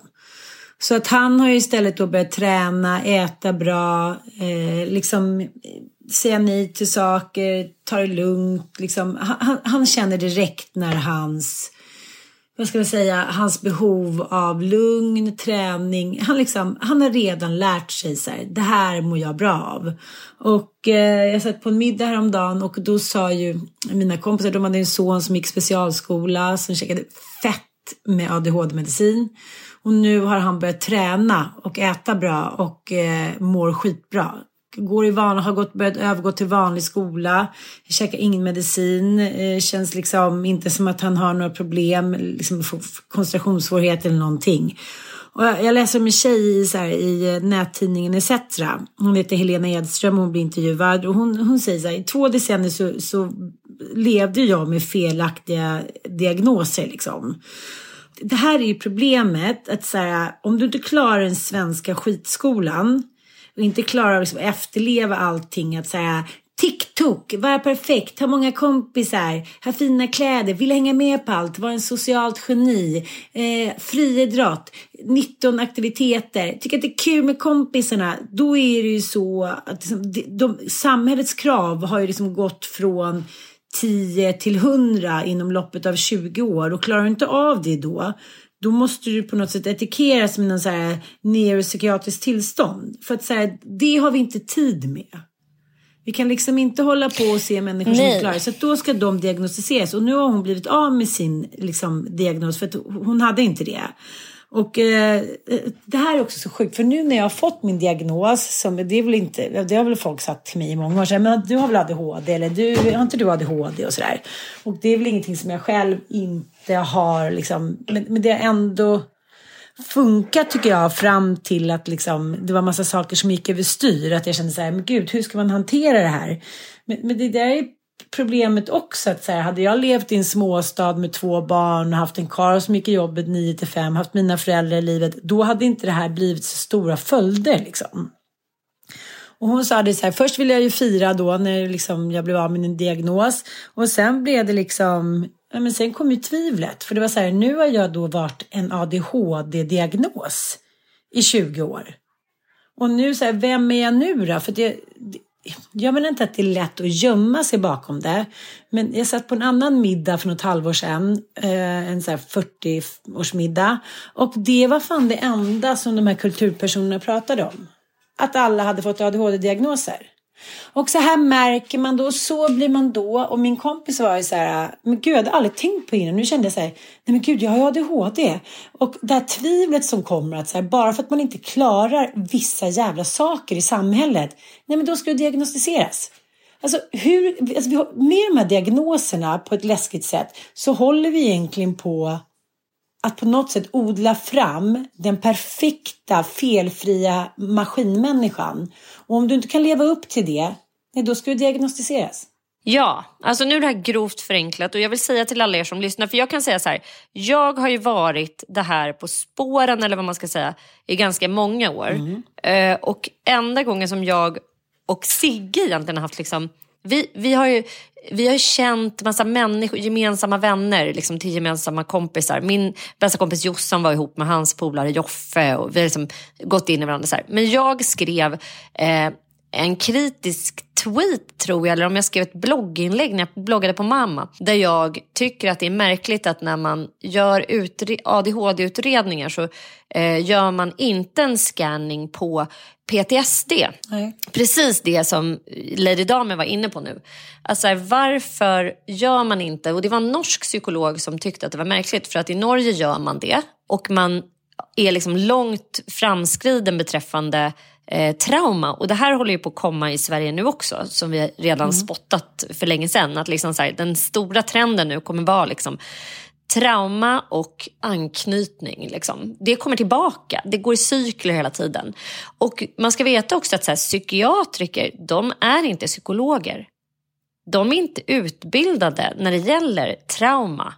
Så att han har ju istället då börjat träna, äta bra, eh, liksom säga nej till saker, ta det lugnt. Liksom. Han, han, han känner direkt när hans vad ska vi säga, hans behov av lugn, träning. Han, liksom, han har redan lärt sig så här, det här mår jag bra av. Och eh, jag satt på en middag häromdagen och då sa ju mina kompisar, de hade en son som gick specialskola, som käkade fett med ADHD-medicin. Och nu har han börjat träna och äta bra och eh, mår skitbra. Går i van, har gått, börjat övergå till vanlig skola, käkar ingen medicin, eh, känns liksom inte som att han har några problem, liksom koncentrationssvårigheter eller någonting. Och jag, jag läser om en tjej i, så här, i eh, nättidningen ETC. Hon heter Helena Edström och hon blir intervjuad. Och hon, hon säger så här, i två decennier så, så levde jag med felaktiga diagnoser liksom det här är ju problemet att så här, om du inte klarar den svenska skitskolan och inte klarar att liksom efterleva allting att säga TikTok, vara perfekt, ha många kompisar, ha fina kläder, vilja hänga med på allt, vara en socialt geni, eh, friidrott, 19 aktiviteter, tycka att det är kul med kompisarna. Då är det ju så att liksom, de, de, samhällets krav har ju liksom gått från 10 till 100 inom loppet av 20 år och klarar du inte av det då då måste du på något sätt etikeras som någon så här neuropsykiatriskt tillstånd. För att så här, det har vi inte tid med. Vi kan liksom inte hålla på och se människor som Nej. är klara. Så då ska de diagnostiseras. Och nu har hon blivit av med sin liksom, diagnos för att hon hade inte det. Och eh, eh, det här är också så sjukt. För nu när jag har fått min diagnos, som, det, är väl inte, det har väl folk sagt till mig i många år sedan, men du har väl ADHD eller du, har inte du ADHD och sådär. Och det är väl ingenting som jag själv inte har liksom, men, men det har ändå funkat tycker jag fram till att liksom, det var massa saker som gick överstyr. Att jag kände så här, men gud, hur ska man hantera det här? Men, men det där är problemet också. Att så här, hade jag levt i en småstad med två barn och haft en karl som gick i jobbet 9 till 5, haft mina föräldrar i livet, då hade inte det här blivit så stora följder liksom. Och hon sa det så här, först ville jag ju fira då när liksom jag blev av med min diagnos. Och sen blev det liksom, ja men sen kom ju tvivlet. För det var så här, nu har jag då varit en ADHD-diagnos i 20 år. Och nu så här, vem är jag nu då? För det, jag menar inte att det är lätt att gömma sig bakom det. Men jag satt på en annan middag för något halvår sedan. Eh, en så här 40-årsmiddag. Och det var fan det enda som de här kulturpersonerna pratade om. Att alla hade fått ADHD-diagnoser. Och så här märker man då, och så blir man då. Och min kompis var ju så här, men gud jag hade aldrig tänkt på det innan. Nu kände jag så här, nej men gud jag har ju ADHD. Och det här tvivlet som kommer att så här, bara för att man inte klarar vissa jävla saker i samhället. Nej men då ska du diagnostiseras. Alltså, hur, alltså med de här diagnoserna på ett läskigt sätt så håller vi egentligen på att på något sätt odla fram den perfekta felfria maskinmänniskan. Och om du inte kan leva upp till det, Nej, då ska du diagnostiseras. Ja, alltså nu är det här grovt förenklat och jag vill säga till alla er som lyssnar, för jag kan säga så här, jag har ju varit det här på spåren eller vad man ska säga i ganska många år. Eh, och enda gången som jag och Sigge egentligen har haft liksom, vi, vi har ju vi har ju känt massa människor, gemensamma vänner liksom till gemensamma kompisar. Min bästa kompis Jossan var ihop med hans polare Joffe och vi har liksom gått in i varandra. Så här. Men jag skrev eh, en kritisk tweet tror jag, eller om jag skrev ett blogginlägg när jag bloggade på mamma. Där jag tycker att det är märkligt att när man gör utre- ADHD-utredningar så eh, gör man inte en scanning på PTSD. Nej. Precis det som Lady Damer var inne på nu. Alltså här, varför gör man inte, och det var en norsk psykolog som tyckte att det var märkligt för att i Norge gör man det och man är liksom långt framskriden beträffande eh, trauma. Och det här håller ju på att komma i Sverige nu också, som vi redan spottat för länge sedan. Att liksom så här, den stora trenden nu kommer vara liksom trauma och anknytning. Liksom. Det kommer tillbaka, det går i cykler hela tiden. Och man ska veta också att så här, psykiatriker, de är inte psykologer. De är inte utbildade när det gäller trauma,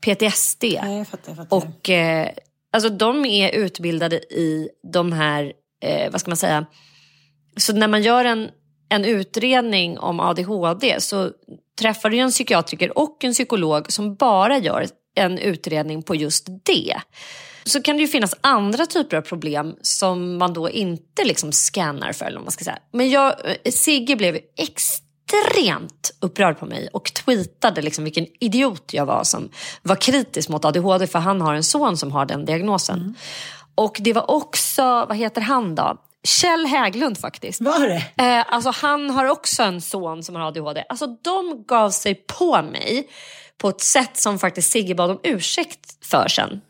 PTSD. Nej, jag fattar. Jag fattar. Och eh, alltså de är utbildade i de här, eh, vad ska man säga, så när man gör en, en utredning om ADHD så träffar du en psykiatriker och en psykolog som bara gör en utredning på just det. Så kan det ju finnas andra typer av problem som man då inte liksom scannar för. Eller vad man ska säga. Men jag, eh, Sigge blev extremt upprörd på mig och tweetade liksom vilken idiot jag var som var kritisk mot ADHD för han har en son som har den diagnosen. Mm. Och det var också, vad heter han då? Kjell Häglund faktiskt. Var det? Eh, alltså han har också en son som har ADHD. Alltså de gav sig på mig på ett sätt som faktiskt Sigge bad om ursäkt för sen.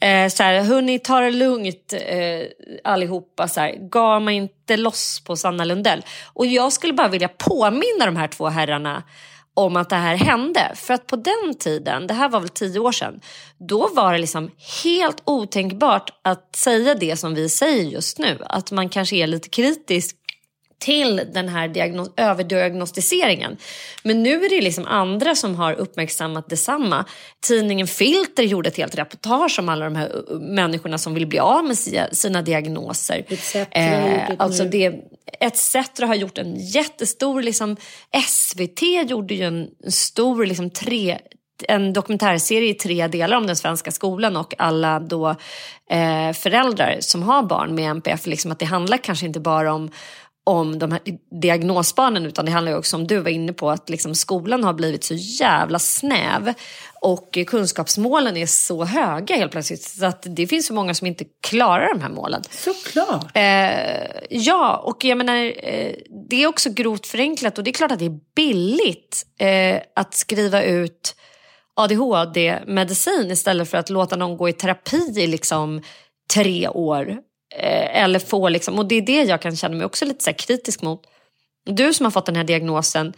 Eh, så här, hörni ta det lugnt eh, allihopa. Så här, gav mig inte loss på Sanna Lundell. Och jag skulle bara vilja påminna de här två herrarna om att det här hände. För att på den tiden, det här var väl tio år sedan, då var det liksom helt otänkbart att säga det som vi säger just nu. Att man kanske är lite kritisk till den här diagnos- överdiagnostiseringen. Men nu är det liksom andra som har uppmärksammat detsamma. Tidningen Filter gjorde ett helt reportage om alla de här människorna som vill bli av med si- sina diagnoser. ETC ett alltså det, ETC har gjort en jättestor, liksom, SVT gjorde ju en stor liksom, tre, en dokumentärserie i tre delar om den svenska skolan och alla då eh, föräldrar som har barn med NPF. Liksom att det handlar kanske inte bara om om de här diagnosbarnen utan det handlar ju också om du var inne på att liksom skolan har blivit så jävla snäv och kunskapsmålen är så höga helt plötsligt så att det finns så många som inte klarar de här målen. Såklart. Eh, ja, och jag menar, eh, det är också grovt förenklat och det är klart att det är billigt eh, att skriva ut ADHD-medicin istället för att låta någon gå i terapi i liksom tre år. Eh, eller få liksom, och det är det jag kan känna mig också lite så här kritisk mot. Du som har fått den här diagnosen,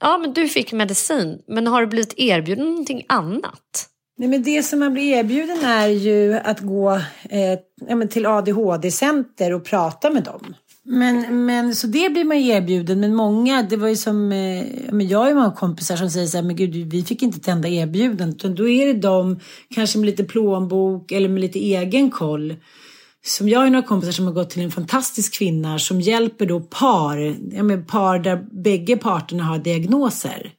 ja men du fick medicin, men har du blivit erbjuden någonting annat? Nej, men det som man blir erbjuden är ju att gå eh, ja, men till ADHD-center och prata med dem. Men, men så det blir man ju erbjuden. Men många, det var ju som, eh, men jag har ju många kompisar som säger så här, men gud vi fick inte ett enda erbjudande. Utan då är det de, kanske med lite plånbok eller med lite egen koll. Som jag har några kompisar som har gått till en fantastisk kvinna som hjälper då par, ja, men par där bägge parterna har diagnoser.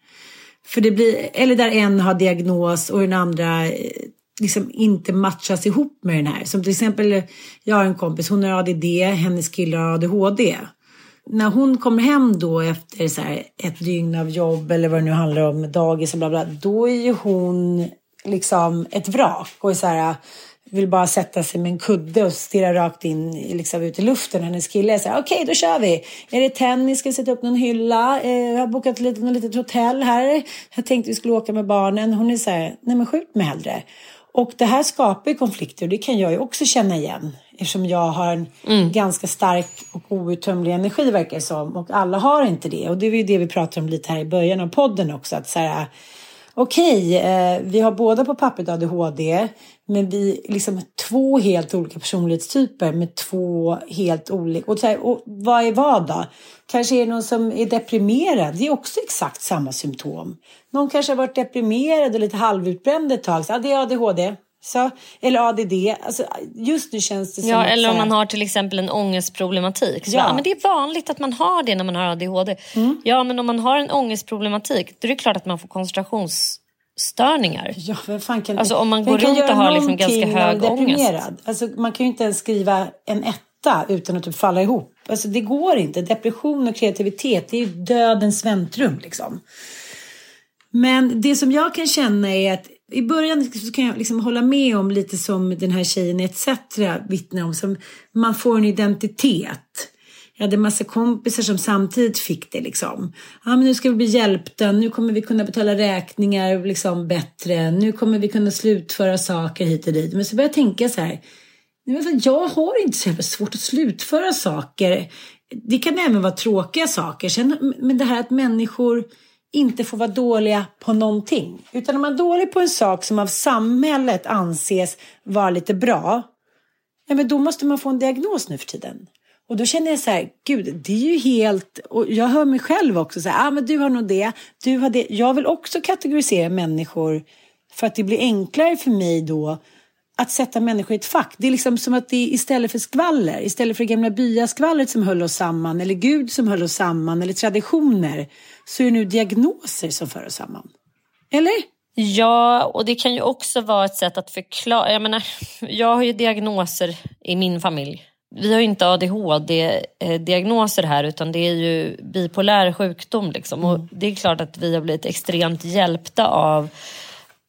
För det blir, eller där en har diagnos och den andra eh, liksom inte matchas ihop med den här. Som till exempel, jag har en kompis, hon har ADD, hennes kille har ADHD. När hon kommer hem då efter så här ett dygn av jobb eller vad det nu handlar om, dagis och bla bla, då är ju hon liksom ett vrak och är så här, vill bara sätta sig med en kudde och stirra rakt in liksom, ut i luften. Hennes kille här, okej då kör vi. Är det tennis? Ska vi sätta upp någon hylla? Eh, jag har bokat ett litet, litet hotell här. Jag tänkte vi skulle åka med barnen. Hon är så här, nej men skjut mig hellre. Och det här skapar ju konflikter och det kan jag ju också känna igen. Eftersom jag har en ganska stark och outtömlig energi verkar det som. Och alla har inte det. Och det är ju det vi pratar om lite här i början av podden också. Att så här, okej, eh, vi har båda på pappret ADHD, men vi är liksom två helt olika personlighetstyper med två helt olika... Och, så här, och vad är vad då? Kanske är det någon som är deprimerad. Det är också exakt samma symptom. Någon kanske har varit deprimerad och lite halvutbränd ett tag. Så, ja, det är ADHD. Så, eller ADD. Alltså, just nu känns det som... Ja, eller om man har till exempel en ångestproblematik. Så Ja. ja. men det är vanligt att man har det när man har ADHD. Ja, men om man har en ångestproblematik då är det klart att man får koncentrationsstörningar. Ja, vem fan kan, Alltså, om man går runt och har liksom ganska hög är ångest? deprimerad? Alltså, man kan ju inte ens skriva en etta utan att typ falla ihop. Alltså, det går inte. Depression och kreativitet, det är ju dödens väntrum. Liksom. Men det som jag kan känna är att i början så kan jag liksom hålla med om lite som den här tjejen ETC vittnar om. Som man får en identitet. Jag hade massa kompisar som samtidigt fick det liksom. Ja, men nu ska vi bli hjälpta, nu kommer vi kunna betala räkningar liksom bättre, nu kommer vi kunna slutföra saker hit och dit. Men så började jag tänka så här, alltså, jag har inte så jävla svårt att slutföra saker. Det kan även vara tråkiga saker. Sen, men det här att människor inte får vara dåliga på någonting. Utan om man är dålig på en sak som av samhället anses vara lite bra. Ja, men då måste man få en diagnos nu för tiden. Och då känner jag så här, gud, det är ju helt... Och jag hör mig själv också så här, ah, men du har nog det, du har det. Jag vill också kategorisera människor för att det blir enklare för mig då att sätta människor i ett fack. Det är liksom som att det är istället för skvaller, istället för det gamla byaskvallret som höll oss samman, eller Gud som höll oss samman, eller traditioner, så är det nu diagnoser som för oss samman. Eller? Ja, och det kan ju också vara ett sätt att förklara. Jag menar, jag har ju diagnoser i min familj. Vi har ju inte ADHD-diagnoser här utan det är ju bipolär sjukdom. Liksom. Och det är klart att vi har blivit extremt hjälpta av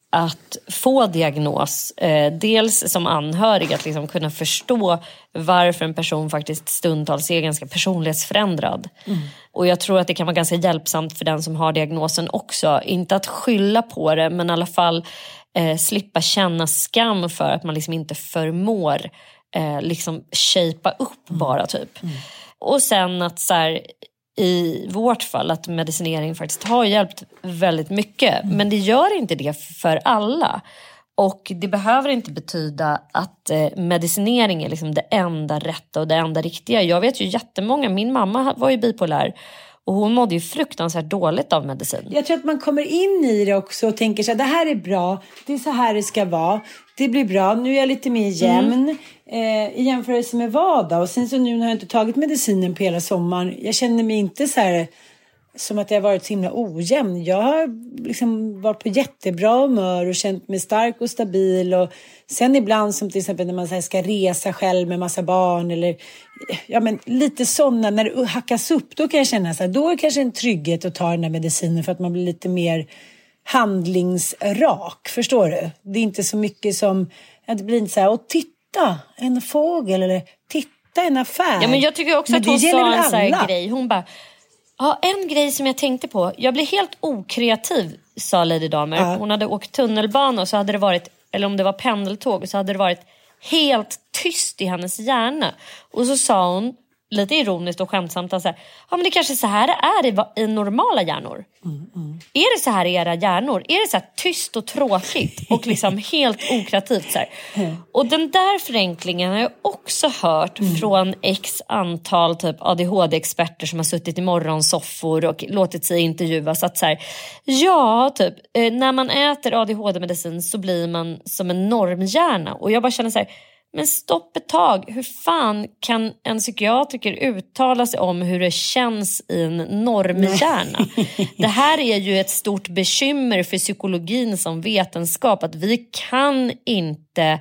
att få diagnos. Eh, dels som anhörig att liksom kunna förstå varför en person faktiskt stundtals är ganska personlighetsförändrad. Och jag tror att det kan vara ganska hjälpsamt för den som har diagnosen också. Inte att skylla på det men i alla fall eh, slippa känna skam för att man liksom inte förmår eh, liksom shapea upp bara typ. Och sen att så här, i vårt fall att medicinering faktiskt har hjälpt väldigt mycket. Men det gör inte det för alla. Och det behöver inte betyda att eh, medicinering är liksom det enda rätta och det enda riktiga. Jag vet ju jättemånga, min mamma var ju bipolär och hon mådde ju fruktansvärt dåligt av medicin. Jag tror att man kommer in i det också och tänker så här, det här är bra, det är så här det ska vara, det blir bra, nu är jag lite mer jämn. Eh, I jämförelse med vad då? Och sen så nu när jag inte tagit medicinen på hela sommaren. Jag känner mig inte så här som att jag har varit så himla ojämn. Jag har liksom varit på jättebra humör och känt mig stark och stabil. Och sen ibland som till exempel när man ska resa själv med massa barn eller ja, men lite sådana, när det hackas upp, då kan jag känna så här, då är det kanske en trygghet att ta den där medicinen för att man blir lite mer handlingsrak. Förstår du? Det är inte så mycket som, det blir inte så här, och titta, en fågel eller titta, en affär. Ja, men jag tycker också Men att hon sa en sån grej. Hon bara, ja, en grej som jag tänkte på. Jag blir helt okreativ, sa Lady Damer. Ja. Hon hade åkt tunnelbana och så hade det varit, eller om det var pendeltåg, så hade det varit helt tyst i hennes hjärna. Och så sa hon, lite ironiskt och skämtsamt, att ja men det kanske är så här det är i, i normala hjärnor. Är det så här i era hjärnor? Är det så här tyst och tråkigt och liksom helt okreativt? Så här? Och den där förenklingen har jag också hört från x antal typ ADHD-experter som har suttit i morgonsoffor och låtit sig intervjuas. Att så här, ja, typ, eh, när man äter ADHD-medicin så blir man som en normhjärna. Och jag bara känner så här, men stopp ett tag. Hur fan kan en psykiatriker uttala sig om hur det känns i en normhjärna? Det här är ju ett stort bekymmer för psykologin som vetenskap. Att vi kan inte,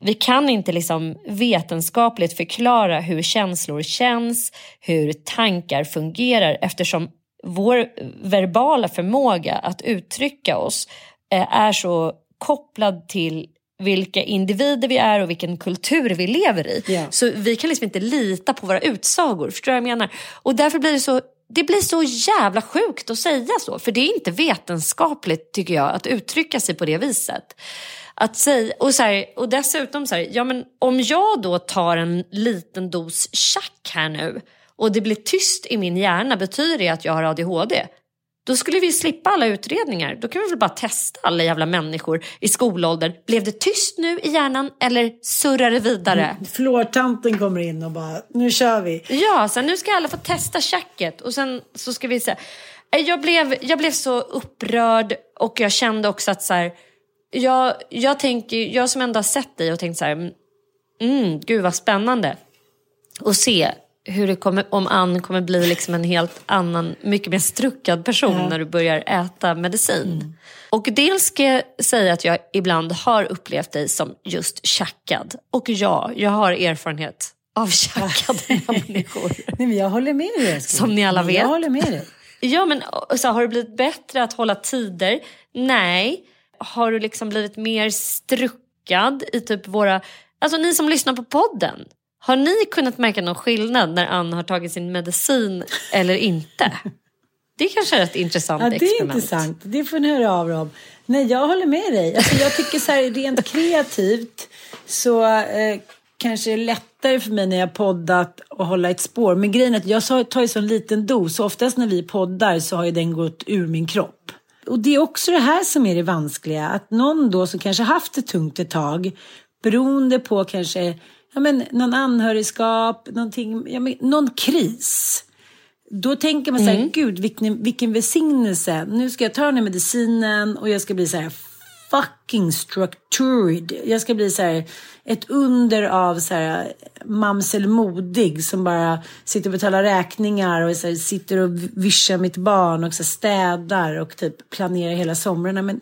vi kan inte liksom vetenskapligt förklara hur känslor känns, hur tankar fungerar eftersom vår verbala förmåga att uttrycka oss eh, är så kopplad till vilka individer vi är och vilken kultur vi lever i. Ja. Så vi kan liksom inte lita på våra utsagor. Förstår du vad jag menar? Och därför blir det så det blir så jävla sjukt att säga så. För det är inte vetenskapligt tycker jag att uttrycka sig på det viset. Att säga, och, så här, och dessutom så här, ja, men om jag då tar en liten dos chack här nu och det blir tyst i min hjärna, betyder det att jag har ADHD? Då skulle vi slippa alla utredningar. Då kan vi väl bara testa alla jävla människor i skolåldern. Blev det tyst nu i hjärnan eller surrar det vidare? Flårtanten kommer in och bara, nu kör vi. Ja, så nu ska alla få testa tjacket och sen så ska vi säga. Jag blev, jag blev så upprörd och jag kände också att så här, jag, jag, tänker, jag som ändå har sett dig och tänkt så här, mm, gud vad spännande. Och se hur det kommer, om Ann kommer bli liksom en helt annan, mycket mer struckad person Ja. när du börjar äta medicin. Och dels ska jag säga att jag ibland har upplevt dig som just tjackad. Och ja, jag har erfarenhet av tjackade människor. Nej, men jag håller med dig. Som ni alla vet. Jag håller med dig. Ja, men så har det blivit bättre att hålla tider? Nej. Har du liksom blivit mer struckad i typ våra... Alltså ni som lyssnar på podden. Har ni kunnat märka någon skillnad när Ann har tagit sin medicin eller inte? Det kanske är ett intressant Ja, det är experiment. intressant. Det får ni höra av om. Nej, jag håller med dig. Alltså, jag tycker så här, rent kreativt så eh, kanske det är lättare för mig när jag poddat att hålla ett spår. Men grejen är att jag tar ju så en liten dos. Så oftast när vi poddar så har ju den gått ur min kropp. Och det är också det här som är det vanskliga. Att någon då som kanske haft det tungt ett tag beroende på kanske ja, men, någon anhörigskap, någonting, ja, men, någon kris. Då tänker man så här, gud vilken, vilken välsignelse. Nu ska jag ta den här medicinen och jag ska bli så här fucking structured. Jag ska bli så här ett under av så här mamsel modig som bara sitter och betalar räkningar och så här, sitter och vischar mitt barn och så städar och typ planerar hela somrarna. Men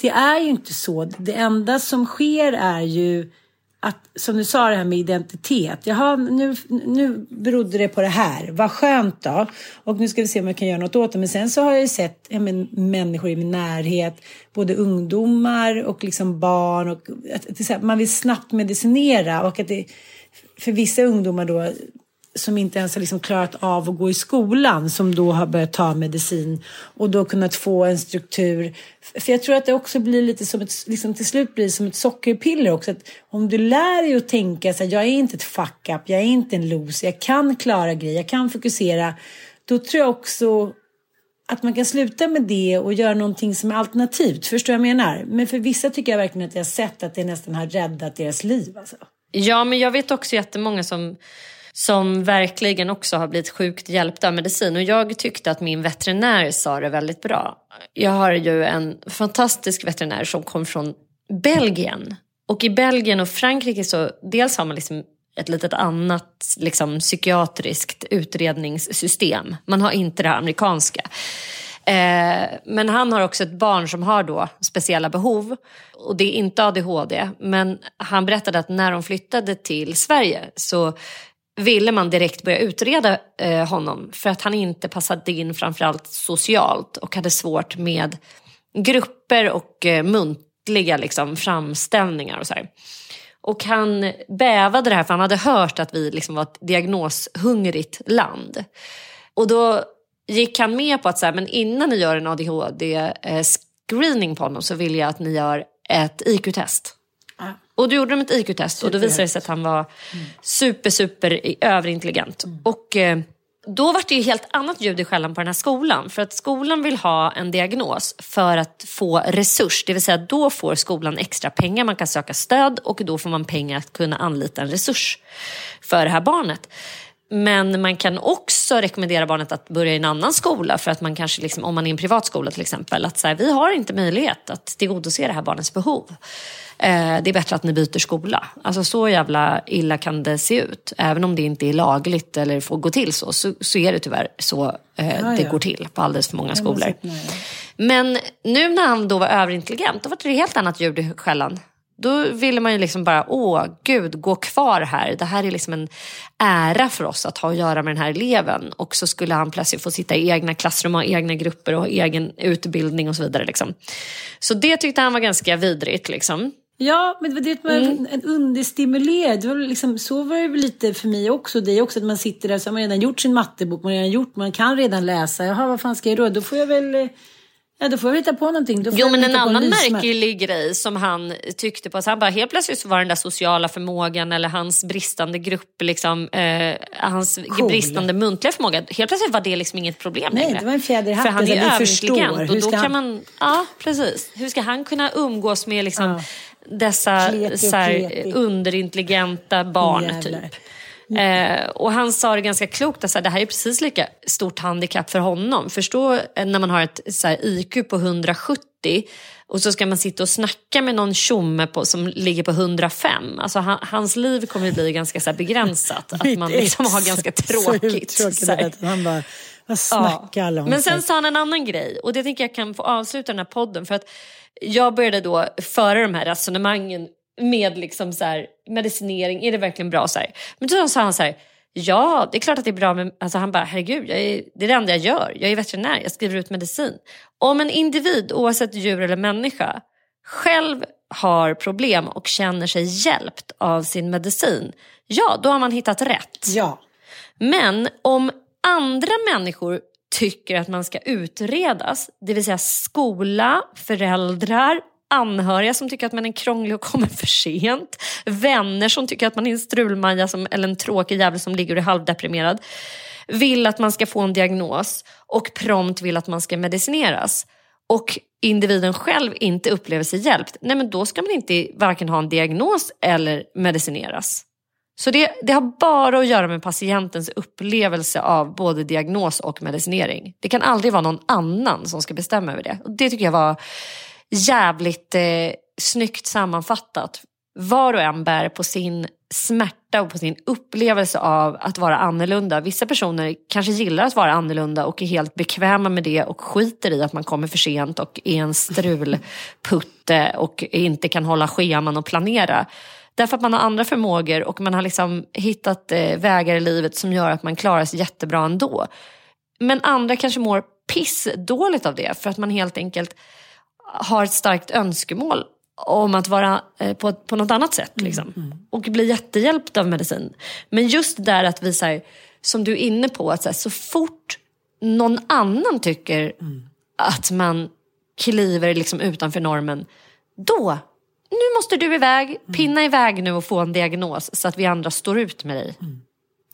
det är ju inte så. Det enda som sker är ju att, som du sa det här med identitet. Jaha, nu, nu berodde det på det här. Vad skönt då. Och nu ska vi se om jag kan göra något åt det. Men sen så har jag ju sett jag men, människor i min närhet, både ungdomar och liksom barn. Och, att, att man vill snabbt medicinera och att det för vissa ungdomar då som inte ens har liksom klarat av att gå i skolan som då har börjat ta medicin och då kunnat få en struktur. För jag tror att det också blir lite som ett, liksom till slut blir som ett sockerpiller också. Att om du lär dig att tänka så här, jag är inte ett fuck up, jag är inte en loser, jag kan klara grejer, jag kan fokusera. Då tror jag också att man kan sluta med det och göra någonting som är alternativt. Förstår jag menar? Men för vissa tycker jag verkligen att jag har sett att det nästan har räddat deras liv. Alltså. Ja, men jag vet också jättemånga som, som verkligen också har blivit sjukt hjälpta av medicin. Och jag tyckte att min veterinär sa det väldigt bra. Jag har ju en fantastisk veterinär som kom från Belgien. Och i Belgien och Frankrike så dels har man liksom ett litet annat liksom, psykiatriskt utredningssystem. Man har inte det här amerikanska. Eh, men han har också ett barn som har då speciella behov. Och det är inte ADHD. Men han berättade att när de flyttade till Sverige så ville man direkt börja utreda eh, honom. För att han inte passade in framförallt socialt och hade svårt med grupper och eh, muntliga liksom, framställningar och så här. Och han bävade det här för han hade hört att vi liksom var ett diagnoshungrigt land. Och då gick han med på att så här, men innan ni gör en ADHD-screening eh, på honom så vill jag att ni gör ett IQ-test. Och då gjorde de ett IQ-test och då visade det sig att han var super, super överintelligent. Och eh, då var det ju helt annat ljud i skällan på den här skolan. För att skolan vill ha en diagnos för att få resurs. Det vill säga då får skolan extra pengar, man kan söka stöd och då får man pengar att kunna anlita en resurs för det här barnet. Men man kan också rekommendera barnet att börja i en annan skola för att man kanske, liksom, om man är i en privat skola till exempel, att så här, vi har inte möjlighet att tillgodose det här barnets behov. Eh, det är bättre att ni byter skola. Alltså så jävla illa kan det se ut. Även om det inte är lagligt eller får gå till så, så, så är det tyvärr så eh, det ja. går till på alldeles för många skolor. Men nu när han då var överintelligent, då var det ett helt annat ljud i skällan. Då ville man ju liksom bara, åh gud, gå kvar här. Det här är liksom en ära för oss att ha att göra med den här eleven. Och så skulle han plötsligt få sitta i egna klassrum, ha egna grupper och ha egen utbildning och så vidare. Liksom. Så det tyckte han var ganska vidrigt. Liksom. Ja, men det var det man Mm. en understimulerad. Det var väl liksom, så var det väl lite för mig också. Det är också att man sitter där så har man redan gjort sin mattebok, man har redan gjort, man kan redan läsa. Jaha, vad fan ska jag då? Då får jag väl... Ja, då får vi hitta på någonting. Jo men en annan märklig grej som han tyckte på, så han bara helt plötsligt så var den där sociala förmågan eller hans bristande grupp, liksom, eh, hans bristande muntliga förmåga, helt plötsligt var det liksom inget problem Nej, längre. det var en fjäder i För hatten, han är ju överintelligent och då kan han- man, ja precis, hur ska han kunna umgås med liksom dessa Kleti och så här, underintelligenta barn Jävlar. typ. Eh, och han sa det ganska klokt, att så här, det här är precis lika stort handikapp för honom. Förstå eh, när man har ett så här, IQ på 170 och så ska man sitta och snacka med någon tjomme på, som ligger på 105. Alltså, han, hans liv kommer ju bli ganska så här, begränsat. att man liksom har ganska Så tråkigt. så här. att Han bara, vad snackar alla om? Men sen sa han en annan grej och det tänker jag kan få avsluta den här podden för att jag började då föra de här resonemangen med liksom så här, medicinering, är det verkligen bra? Så här. Men då sa han så här, ja det är klart att det är bra men alltså han bara herregud, är, det är det enda jag gör, jag är veterinär, jag skriver ut medicin. Om en individ, oavsett djur eller människa, själv har problem och känner sig hjälpt av sin medicin, ja då har man hittat rätt. Ja. Men om andra människor tycker att man ska utredas, det vill säga skola, föräldrar, anhöriga som tycker att man är krånglig och kommer för sent, vänner som tycker att man är en strulmaja som, eller en tråkig jävel som ligger och är halvdeprimerad, vill att man ska få en diagnos och prompt vill att man ska medicineras och individen själv inte upplever sig hjälpt, nej men då ska man inte varken ha en diagnos eller medicineras. Så det, det har bara att göra med patientens upplevelse av både diagnos och medicinering. Det kan aldrig vara någon annan som ska bestämma över det. Och det tycker jag var jävligt eh, snyggt sammanfattat. Var och en bär på sin smärta och på sin upplevelse av att vara annorlunda. Vissa personer kanske gillar att vara annorlunda och är helt bekväma med det och skiter i att man kommer för sent och är en strulputte och inte kan hålla scheman och planera. Därför att man har andra förmågor och man har liksom hittat eh, vägar i livet som gör att man klarar sig jättebra ändå. Men andra kanske mår pissdåligt av det för att man helt enkelt har ett starkt önskemål om att vara eh, på, på något annat sätt. Liksom. Och bli jättehjälpt av medicin. Men just där att vi, så, här, som du är inne på, att så, här, så fort någon annan tycker att man kliver liksom utanför normen, då, nu måste du iväg, pinna iväg nu och få en diagnos så att vi andra står ut med dig.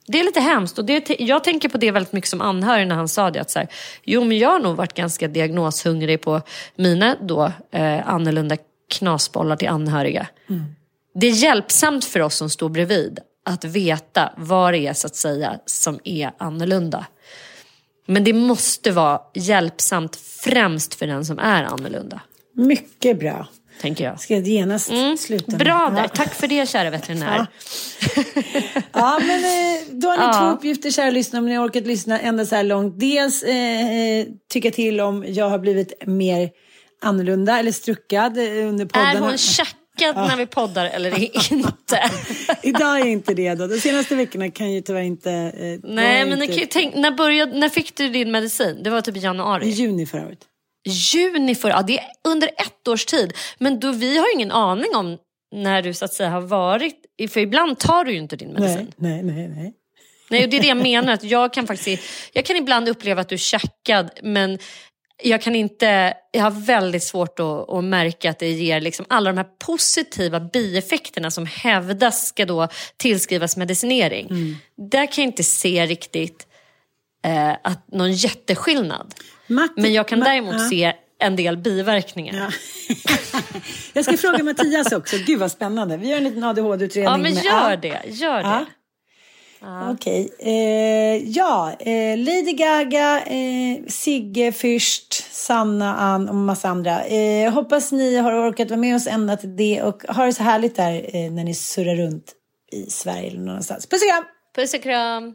Det är lite hemskt och det, jag tänker på det väldigt mycket som anhörig när han sa det. Att så här, jo men jag har nog varit ganska diagnoshungrig på mina då eh, annorlunda knasbollar till anhöriga. Det är hjälpsamt för oss som står bredvid att veta vad det är så att säga som är annorlunda. Men det måste vara hjälpsamt främst för den som är annorlunda. Mycket bra. Tänker jag. Ska jag genast sluta? nu? Bra där, Ja. tack för det kära veterinär. Ja, men eh, då har ni Ja. två uppgifter kära lyssnare om ni har orkat lyssna ända så här långt. Dels eh, eh, tycka till om jag har blivit mer annorlunda eller struckad eh, under poddarna. Är hon tjackad när vi poddar eller inte? Idag är jag inte det då. De senaste veckorna kan ju tyvärr inte... Eh, Nej, men inte, tänk, när, började, när fick du din medicin? Det var typ i I januari. juni förra året. Juni förra, ja, det är under ett års tid. Men då, vi har ju ingen aning om när du så att säga har varit, för ibland tar du ju inte din medicin. Nej, nej, nej, nej. Nej, och det är det jag menar. Att jag, kan faktiskt, jag kan ibland uppleva att du är tjackad men jag kan inte, jag har väldigt svårt att, att märka att det ger liksom alla de här positiva bieffekterna som hävdas ska då tillskrivas medicinering. Där kan jag inte se riktigt eh, att någon jätteskillnad. Matt- Men jag kan Ma- däremot ja. se en del biverkningar. Ja. jag ska fråga Mattias också. Gud vad spännande. Vi gör en liten ADHD-utredning. Ja men med- gör Ja. det, gör det. Ja. Okej. Eh, ja, eh, Lady Gaga, eh, Sigge Fürst, Sanna, Ann och massa andra. Eh, hoppas ni har orkat vara med oss ända till det och har det så härligt där eh, när ni surrar runt i Sverige eller någonstans. Puss och kram! Puss och kram.